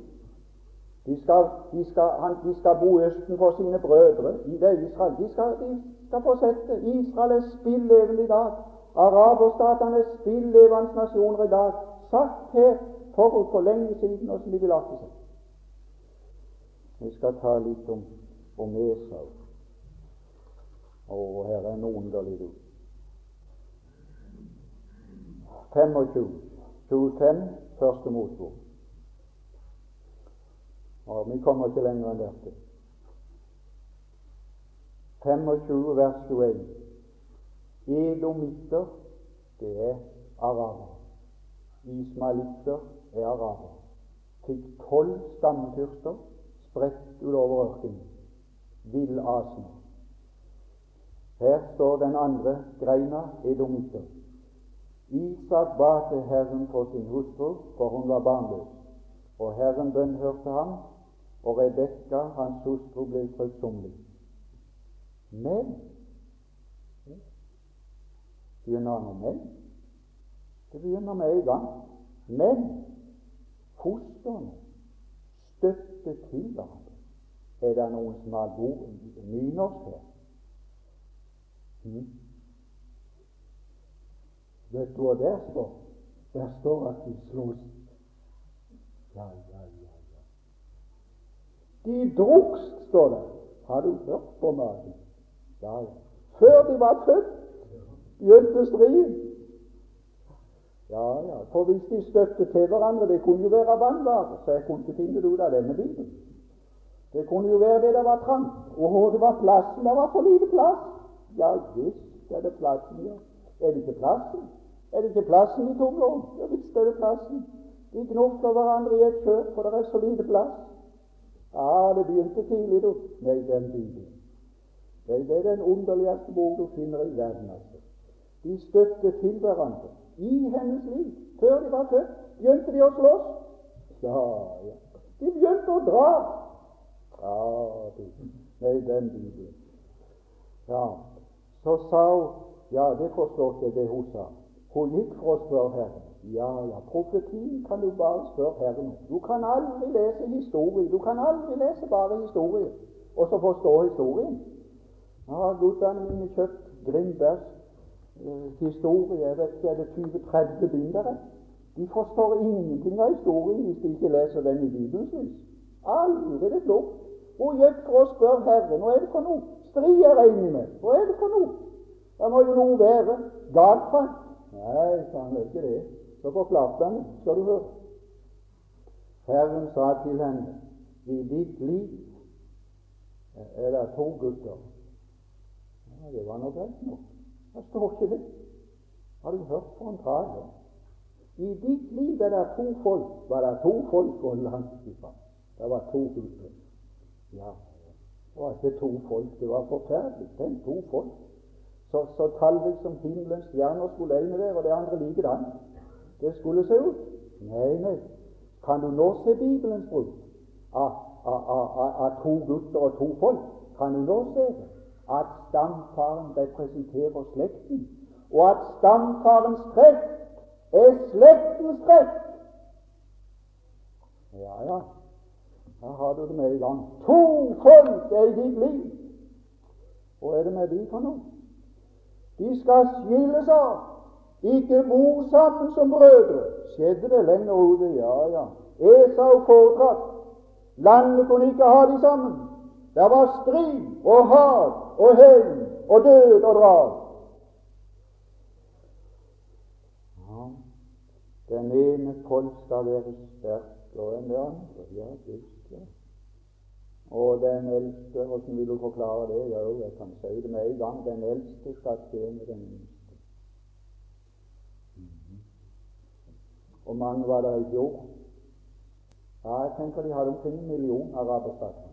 De skal, de, skal, han, de skal bo østen for sine brødre i det Israel. De skal, de skal fortsette. Israel er spillevende i dag. Araberstatene er spillevende nasjoner i dag. Satt her forut for lenge siden, åssen de vil late seg. Vi skal ta litt om, om Esau. Å, her er en underlig ord. 25, 25, første motbok. Og vi kommer ikke lenger enn dette. 25 vers 21. Edomitter, det er araber. Ismalitter er araber. Fikk tolv stammefyrster spredt utover ørkenen. Villasene. Her står den andre greina, edomitter. Isak ba til Herren for sin hustru, for hun var barnløs. Og Herren bønnhørte ham, og Rebekka, hans hustru, ble frøysommelig. Men begynner han med Det begynner med en gang. Men fostrene støtter til. Er det noen som har god nynorsk her? Hmm? Vet du hva der står? Der står at de slåss. Ja, ja, ja, ja. De drukst, står det. Har du hørt på magen? Ja, ja. Før de var født, begynte striden. Ja, ja. For hvis de støtte til hverandre Det kunne jo være vannvare, så jeg kunne ikke finne det ut av denne bilen. Det kunne jo være det der var trangt, og hvor det var plassen. Det var for lite plass. Ja visst er det plassen, ja. Er det ikke plassen? Er det ikke plassen i tunga? Ja visst er det plassen. De gnufler hverandre i et kjøp, for det er så lite plass. Ja, det begynte tidlig, du. Nei, den Bibelen. Det, det er den underligste bok du finner i verden. altså. De støtte til hverandre i hennes liv. Før de var født, begynte de å slåss. Ja, ja. De begynte å dra. Ja, du. nei, den Bibelen. Ja, så sa hun Ja, det forstår ikke det hun sa. Hun gikk for å spørre Herren. Ja, ja, profetien kan du bare spørre Herren om. Du kan aldri lese historie. Du kan aldri lese bare historie og så forstå historien. Nå har guttene mine kjøpt Grindbergs eh, historie. Jeg vet ikke, er det 20-30 bindere? De forstår ingenting av historien hvis de ikke leser den i Bibelen, lys. Aldri det klokt. Hun gikk for å spørre Herren hva er det for noe. Strid jeg regner med. Hva er det for noe? Det må jo noe være for Nei, sa han, ikke det. Så forklarte han det, skal du høre. Herren sa til henne, i ditt liv er det to gutter. Ja, Det var nå greit nok. Det står ikke det. Har du hørt på en tale? I ditt liv er det to folk. Var det to folk og langt ifra? Det var to gutter. Ja, det var ikke to folk. Det var forferdelig. Tenk, to folk. Så, så tallrik som himmelens stjerner skulle ene være, og det andre likedan. Det skulle se ut. Nei, nei. Kan du nå se Bibelens bruk av, av, av, av, to gutter og to folk? Kan du nå se det? At stamfaren representerer slekten, og at stamfarens trekk er slektens trekk. Ja, ja. Her har du det med i gang. To folk er i ditt liv. Hva er det med de for noe? De skal skilles av. Ikke bo sammen som brødre. Skjedde det lenger ute? Ja, ja. Esau foretrakk. Landet kunne ikke ha de sammen. Det var strid og hat og hevn og død og drap. Ja, den ene folk skal være sterkere enn det andre. Ja, det ja. Og den eldste, hvordan vil du forklare det? Ja, jeg kan si det med en gang. Den eldste skal tjene den yngste. Og mange var det i fjor? Ja, jeg tenker de hadde omkring en million araberstater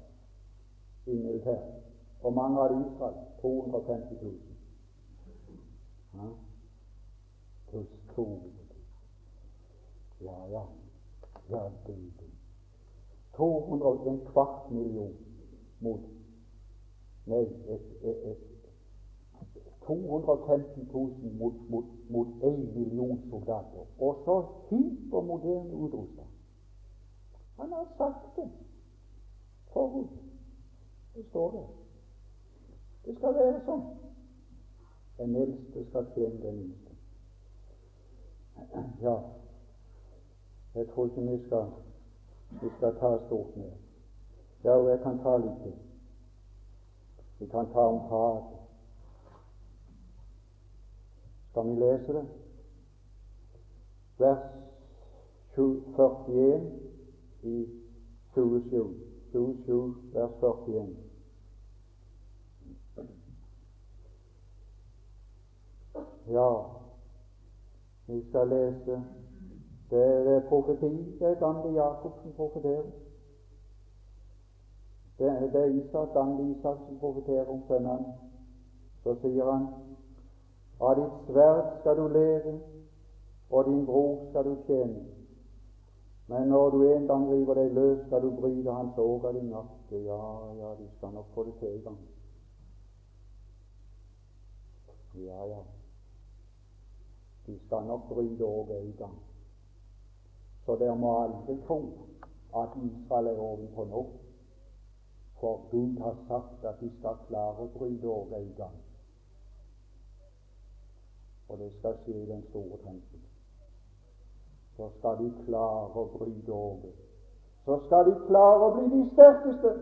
i militæret. Og mange i Israel 250 000. Ja. Pluss to Ja, ja. Ja, du, du. 200, en kvart million mot Nei, et, et, et, 250 000 mot, mot, mot 1 million soldater. Og så hypermoderne utrusta. Han har sagt det forut. Det står der. Det skal være sånn. Den eldste skal tjene den yngste. Ja, jeg tror ikke vi skal, vi skal ta stort mer. Ja, og jeg kan ta litt til. Vi kan ta om hatet. Skal vi lese det? Vers 41 i 27. 27, vers 41. Ja, vi skal lese Det er profeti. Det er gamle som profeterer. Det er, Isak, gamle Isak som profeterer om sønnen. Så sier han av ditt sverd skal du leve, og din bror skal du tjene. Men når du en gang river deg løs, skal du bryte hans åg av din nakke. Ja, ja, de skal nok få det til en gang. Ja, ja. De skal nok bryte åget en gang. Så dere må aldri tro at Israel er ovenpå nå. For Gud har sagt at de skal klare å bryte åget en gang. Og det skal skje i den store tempel. Så skal de klare å bryte over. Så skal de klare å bli de sterkeste.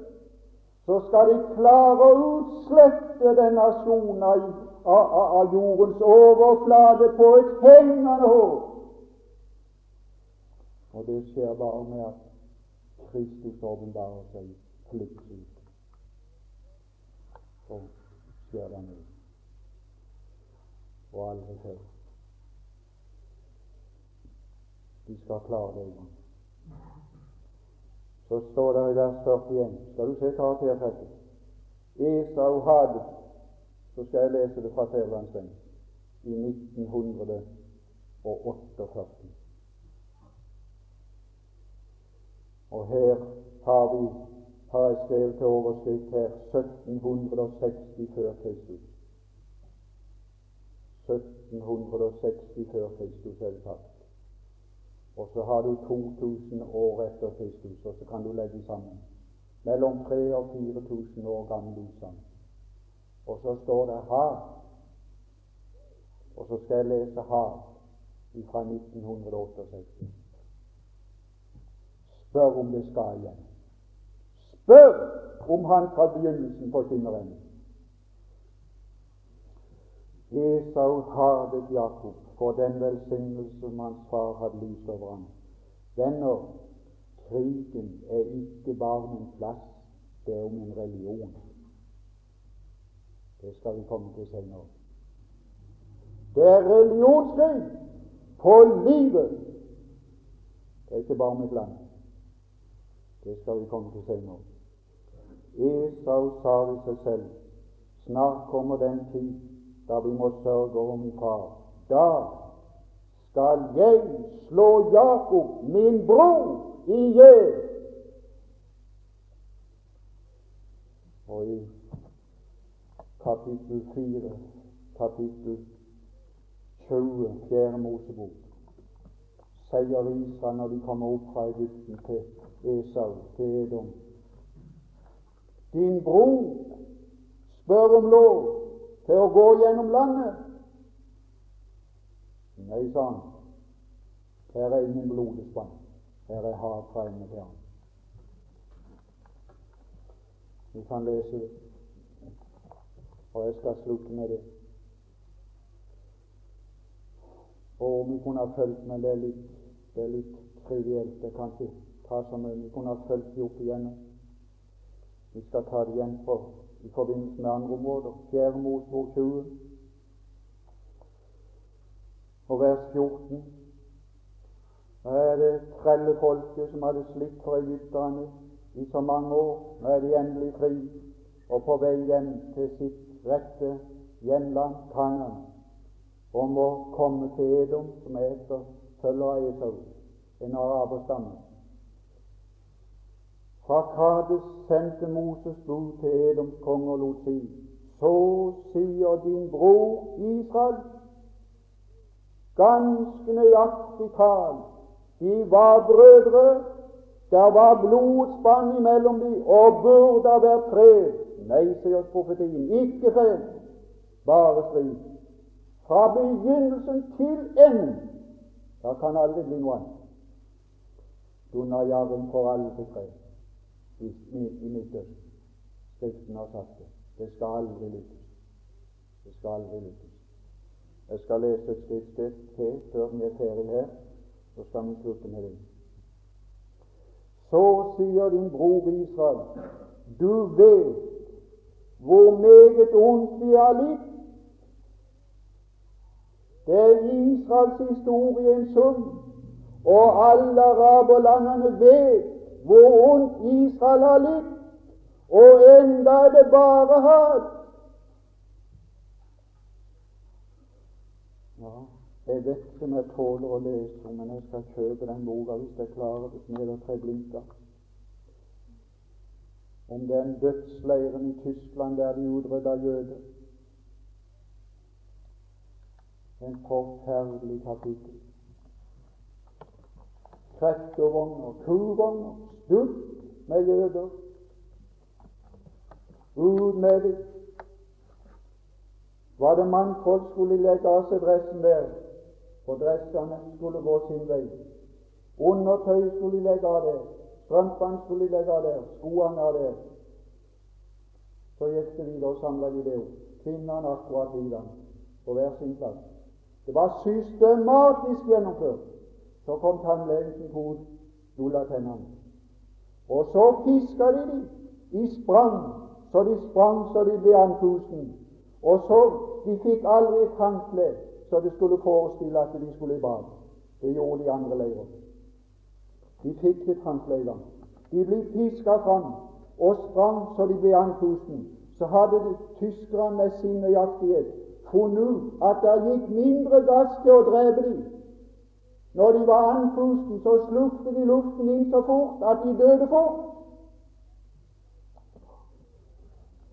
Så skal de klare å utslette den nasjonen av, av, av jordens overflate på et hengende hår. Og det skjer bare med at Kristus åpenbarer seg plutselig. Så skjer det noe. Og aldri før. De skal klare det en gang. Så står det i vers 41 Skal du se karaktertrekket? Esau hadde Så skal jeg lese det fra Fedrelandsvennen i 1948. Og her har vi har jeg skrevet til overskrift her 1760 før Kristus. 1760 før Kristus er det. Og så har du 2000 år etter Kristus, og så kan du legge sammen. Mellom 3000 og 4000 år gammel utsagn. Og så står det her. Og så skal jeg lese her fra 1968. Spør om det skal igjen. Spør om han fra begynnelsen på sin ende. Esau hadet Jakob for den velsignelse som hans far hadde lyst over ham. Venner, krigen er ikke bare om en plass, det er om en religion. Det skal vi komme til senere. Det er religionskrig på livet. Det er ikke bare mitt land. Det skal vi komme til senere. Esau sa i seg selv snart kommer den tid da vi må sørge over min far. Da skal jeg slå Jakob, min bror, i hjel. Og i kapittel 4, kapittel 20, fjerde Mosebok, sier Israel når de kommer opp fra Egypten til Esau, til Edom Din bror spør om lov til å gå gjennom landet. Nei, sa han, her er ingen blodespann. Her er hav fra ende til annen. Vi kan lese det, og jeg skal slutte med det. Og vi kunne ha fulgt, men det er litt, det er litt trivielt. Det kan ikke ta så mye. Vi kunne ha fulgt det opp igjennom. Vi skal ta det igjen for, i forbindelse med andre områder. Fjerde Mosebok 20 og vers 14. Nå er det trellefolket som hadde slitt for egypterne i så mange år. Nå er de endelig fri. og på vei hjem til sitt rette hjemland, Kanaan, og må komme til Edom, som er etterfølger av Esau, en araberstamme. Fra Kades sendte Moses bud til Edoms konge og lot si så sier din bror Israel ganske nøyaktig tal, De var brødre, der var blodspann imellom dem, og burde vært fred. Nei, sier profetien, ikke fred, bare strid. Fra begynnelsen til enden. Da kan aldri bli noe annet. Dunajaren får aldri fred i, i, i Midtøsten. Skriften har sagt det. Det skal aldri lykkes. Det skal aldri lykkes. Jeg skal lese et skriftsted til før vi er ferdig her, så skal vi slutte med det. Så sier din bror Israel, du vet hvor meget ondt vi har litt. Det er Israels historie en sum, og alle araberlandene vet hvor ondt Israel har litt, og enda er det bare hat. Ja, jeg vet ikke om jeg tåler å lese, men jeg skal kjøpe den boka hvis jeg klarer det med å tre blinker. Om den dødsleiren i Tyskland der de utrydda jøder. En forferdelig kapittel traktorvogner, kurvogner, stutt med jøder. Ut med det. Var det mannfolk skulle legge av seg dressen der, for dressene skulle gå sin vei. Undertøy skulle legge av der, strømpene skulle legge av der, skoene av der. Så gikk det videre og samla de det opp. Kvinnene akkurat likedan, på hver sin plass. Det var systematisk gjennomført. Så kom tannlegen sin fot, nulla tennene. Og så fiska de dem. De sprang så de sprang så de ble andpusten. Og så De fikk aldri et håndkle så det skulle forestille at de skulle i bad. Det gjorde de andre leirer. De fikk et håndkle De ble piska fram og sprang så de ble andpusten. Så hadde de tyskerne med sin nøyaktighet funnet ut at det gikk mindre gass til å drepe dem når de var andpusten, så slukte de luften inn så fort at de døde fort.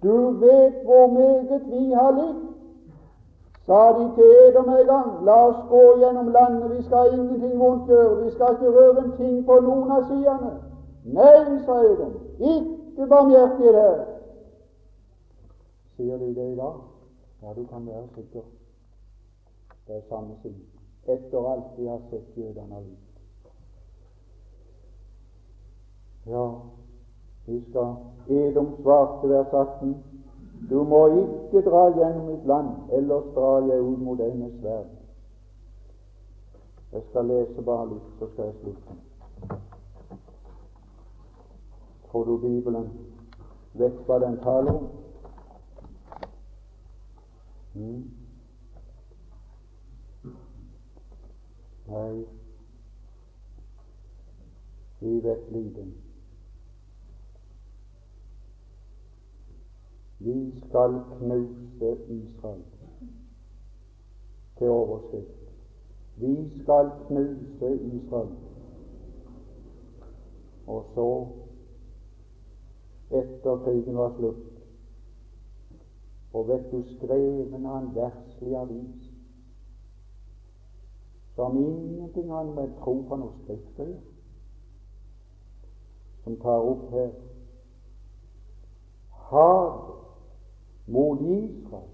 Du vet hvor meget vi har litt, sa de til Edom en gang. La oss gå gjennom landet, vi skal ingenting vondt gjøre, vi skal ikke røre en ting på noen av sidene. Nei, sa Edom, ikke barmhjertighet her. Sier de det i dag? Ja, du kan være sikker. Det er samme side etter alt vi har sett jødene har gjort. Ja, vi skal Edom svarte vers 18. Du må ikke dra gjennom mitt land, ellers drar jeg ut mot deg sverd. Jeg skal lese bare litt, så skal jeg slutte. Tror du Bibelen vet hva den taler om? Mm. Nei, vi vet lite. Vi skal knuse Israel til overskrift. Vi skal knuse Israel. Og så, etter krigen var slutt, og vet du, skreven han verslig avis som ingenting annet med tro på noe skriftlig som tar opp her Hat mot Israel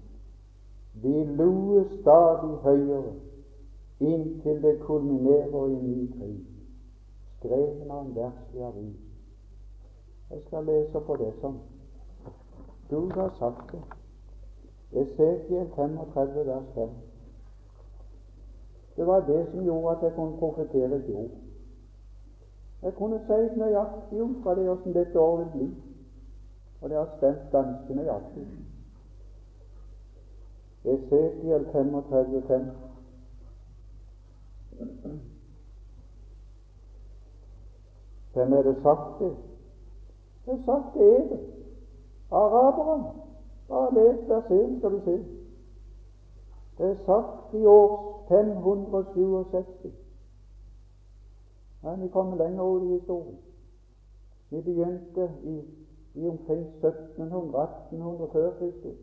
de luer stadig høyere inntil det kulminerer i ny krig, skrevet av en verslig avis. Jeg skal lese på det som Gud har sagt det. Esekiel 35, vers 5. Det var det som gjorde at jeg kunne profetere et ord. Jeg kunne si nøyaktig om fra det åssen dette år vil bli, og det har stemt ganske nøyaktig. Esekiel 35,5. Hvem er det sagt til? Det er sagt til Eden araberen. Bare les vers 1, skal du se. Det er sagt i år 567. Men vi kommer lenger over i historien. Vi begynte i, i omkring 1700-1800 før Kristus.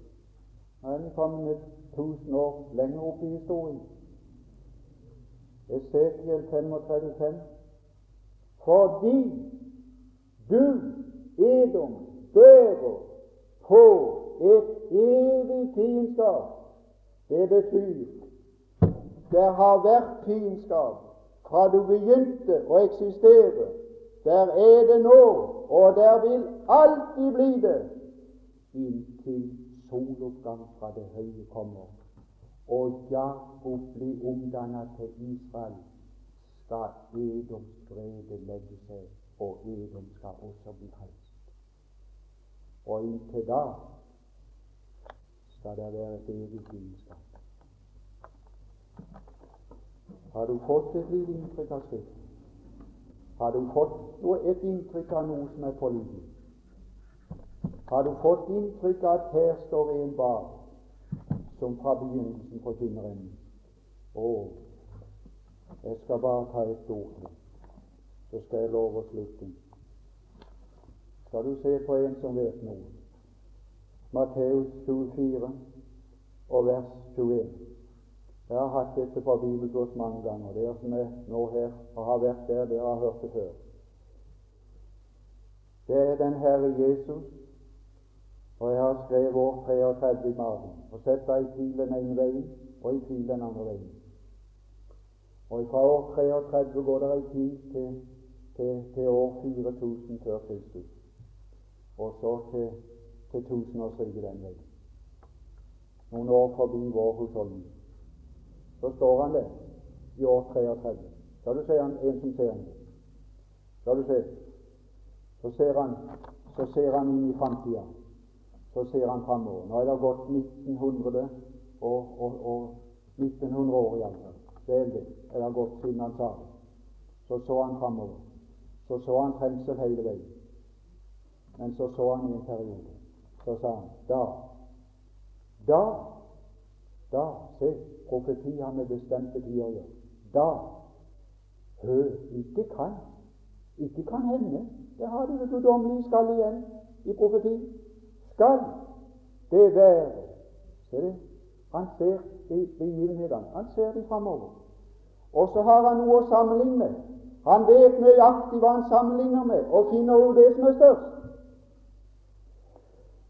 Men vi kommet 1000 år lenger opp i historien. Esekiel 35. Fordi du, Edom, bærer på et evig fiendskap. Det betyr det har vært fiendskap fra du begynte å eksistere. Der er det nå, og der vil alltid bli det inntil soloppgang fra det høye kommer og Jakob blir omdannet til Israel, skal Edoms vrede legge seg, og Edom skal også bli hans. Og inntil da skal det være et evig fiendskap. Har du fått et lite inntrykk av Skriften? Har du fått et inntrykk av noe som er pålitelig? Har du fått inntrykk av at her står en bar som fra begynnelsen forkynner en Å, jeg skal bare ta et ord til, så skal jeg love slutte. Skal du se på en som vet noe? Matteus 24 og vers 21. Jeg har hatt dette fra bibelkurs mange ganger. Dere som er nå her og har vært der, dere har hørt det før. Det er den Herre Jesus og jeg har skrevet år 33 i magen og setter i pil den ene veien og i pil den andre veien. Og fra år 33 går det ei tid til, til, til, år 4000 før Kristus. Og så til, til tusenårsriket den veien. Noen år forbi vår husholdning. Så står han der i år 33. Skal du se han, en som ser han? Skal du se? Så ser han, så ser han inn i framtida så ser han framover. Nå er det gått 1900 og, og, og 1900 år iallfall. Det er det gått siden han sa det. Så så han framover. Så så han trengsel hele veien. Men så så han i en periode. Så sa han da Da Da Se, profeti har med bestemte tider å gjøre. Da Hør, ikke kan. Ikke kan hende. Det har du det guddommelige skal igjen i profeti skal det være Ser du? Han ser begivenhetene. Han ser de framover. Og så har han noe å sammenligne. Han vet nøyaktig hva han sammenligner med, og finner jo det som er størst.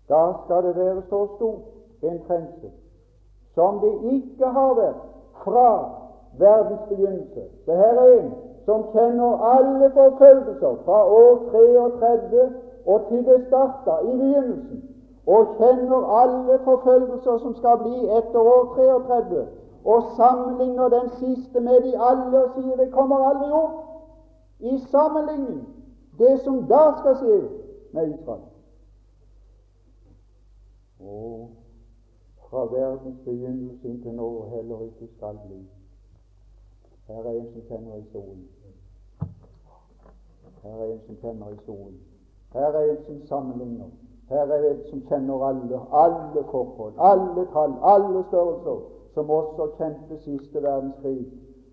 Da skal det være så stor en trengsel som det ikke har vært fra verdens begynnelse. Det her er en som kjenner alle forfølgelser fra år 33 og til det starta i begynnelsen og kjenner alle forfølgelser som skal bli etter år 33, og sammenligner den siste med de alle og sier det kommer aldri opp i sammenligning det som da skal skje med Israel. Og fra verdens begynnelse inntil nå heller ikke skal bli. Her er en som kjenner historien. Her er en som kjenner historien. Her er en som sammenligner. Her er en som kjenner alle, alle forhold, alle tall, alle størrelser, som også kjente siste verdenskrig,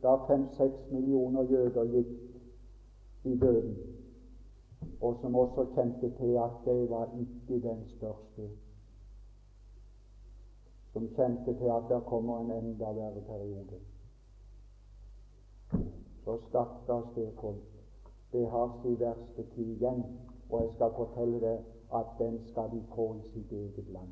da fem-seks millioner jøder gikk i døden, og som også kjente til at det var ikke den største, som kjente til at det kommer en enda verre periode. Så stakkars det folk. Det har sin verste tid igjen, og jeg skal fortelle det at den skal de få i sitt eget land.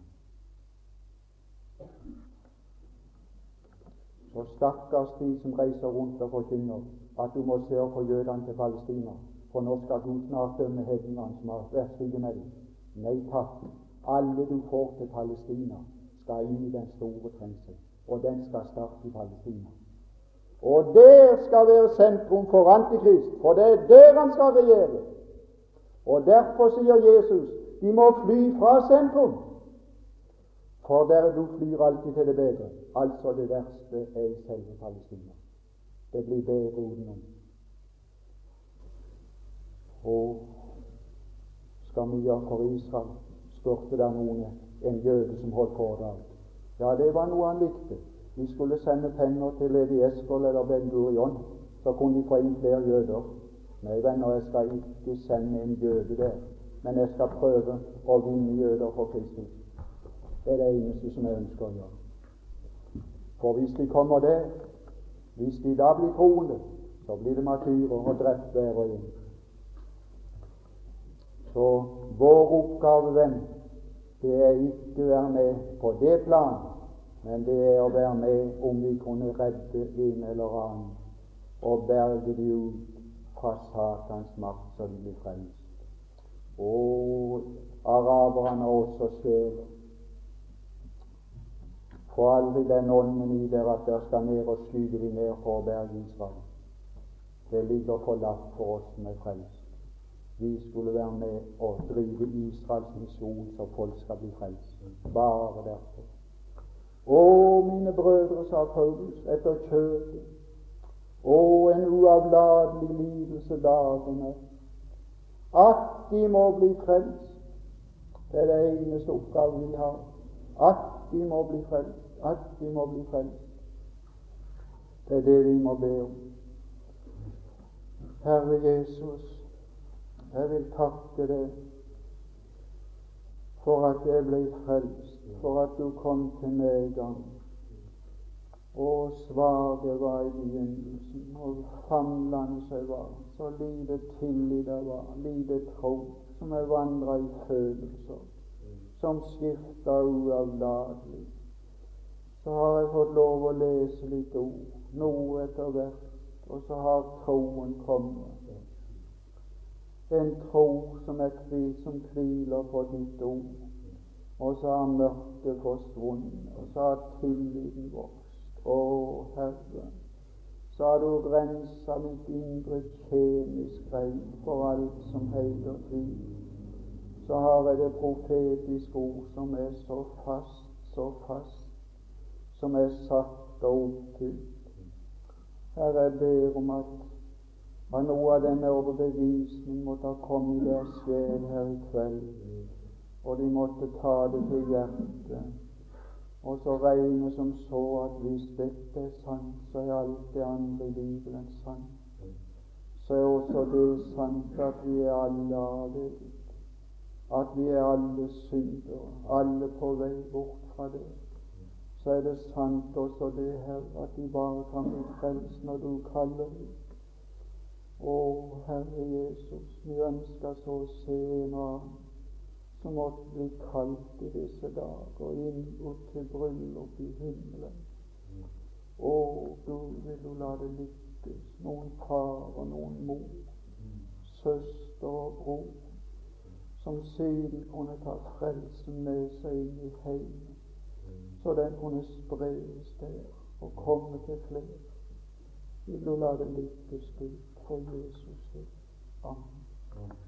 Så stakkars de som reiser rundt og forkynner at du må se for jødene til Palestina, for nå skal du snart dømme hedningene som har vært med dem. Nei takk. Alle du får til Palestina, skal inn i den store trengsel, og den skal starte i Palestina. Og der skal være sentrum for Antikrist, for det er der han skal regjere. Og derfor sier Jesus de må fly fra sentrum. For der du flyr alltid til det bedre. Altså det verste er i selve Palestina. Det blir bedre utenom. Og skal mye av Israel, spurte der noen en jøde som holdt foredrag. Ja, det var noe han likte. De skulle sende penger til Levi Eskol eller Ben Gurion, så kunne de få inn flere jøder. Nei, venner, jeg skal ikke sende en jøde der, men jeg skal prøve å vinne jøder for Kristus. Det er det eneste som jeg ønsker å gjøre. For hvis de kommer der, hvis de da blir troende, så blir det martyrer og drept hver og en. Så vår oppgave, venn, det er ikke å være med på det plan, men det er å være med om vi kunne redde en eller annen og berge de ut fra Satans makt, så de blir frelst. Og araberne også sjel. Få aldri den ånden i dere at dere skal ned og skyte de ned for å berge Israel. Det ligger forlatt for oss med frelst. Vi skulle være med og drive Israels misjon så folk skal bli frelst. Bare derfor. Å, mine brødre, sa Paulus, etter kjøtet. Å, en uavlatelig lidelse dagen er. At de må bli frelst. Det er det eneste oppgaven vi har. At de må bli frelst. At de må bli frelst. Det er det vi må be om. Herre Jesus, jeg vil takke deg for at jeg ble frelst, for at du kom til meg en gang. Og svar det var i begynnelsen, og famlende jeg var, så lite tillit jeg var, lite tro, som jeg vandra i følelser, som skifta uavlatelig. Så har jeg fått lov å lese litt ord, noe etter hvert, og så har troen kommet. En tro som er tvil, som tviler på ditt ord. Og så har mørket forsvunnet, og så har tilliten vokst. Å, Herre, så har du grensa mitt indre kjemisk regn for alt som heter tvil. Så har jeg det profetiske ord som er så fast, så fast, som er satt og oppfylt. Herre, jeg ber om at og noe av denne overbevisning måtte ha kommet i deres sjel her i kveld, og de måtte ta det til hjertet, og så regne som så at hvis dette er sant, så er alt det andre i Bibelen sant. Så er også det sant at vi er alle avveget, at vi er alle syndere, alle på vei bort fra det. Så er det sant også det, Herre, at de bare kan bli frelst når du kaller dem. Å, Herre Jesus, vi ønsker så å se en annen som måtte bli kalt i disse dager inn til bryllup i himmelen. Å, Gud, vil du la det lykkes, noen far og noen mor, søster og bror, som siden kunne ta frelsen med seg inn i heimen, så den kunne spres der og komme til flere. Vil du la det lykkes, Gud? For Jesus. Amen.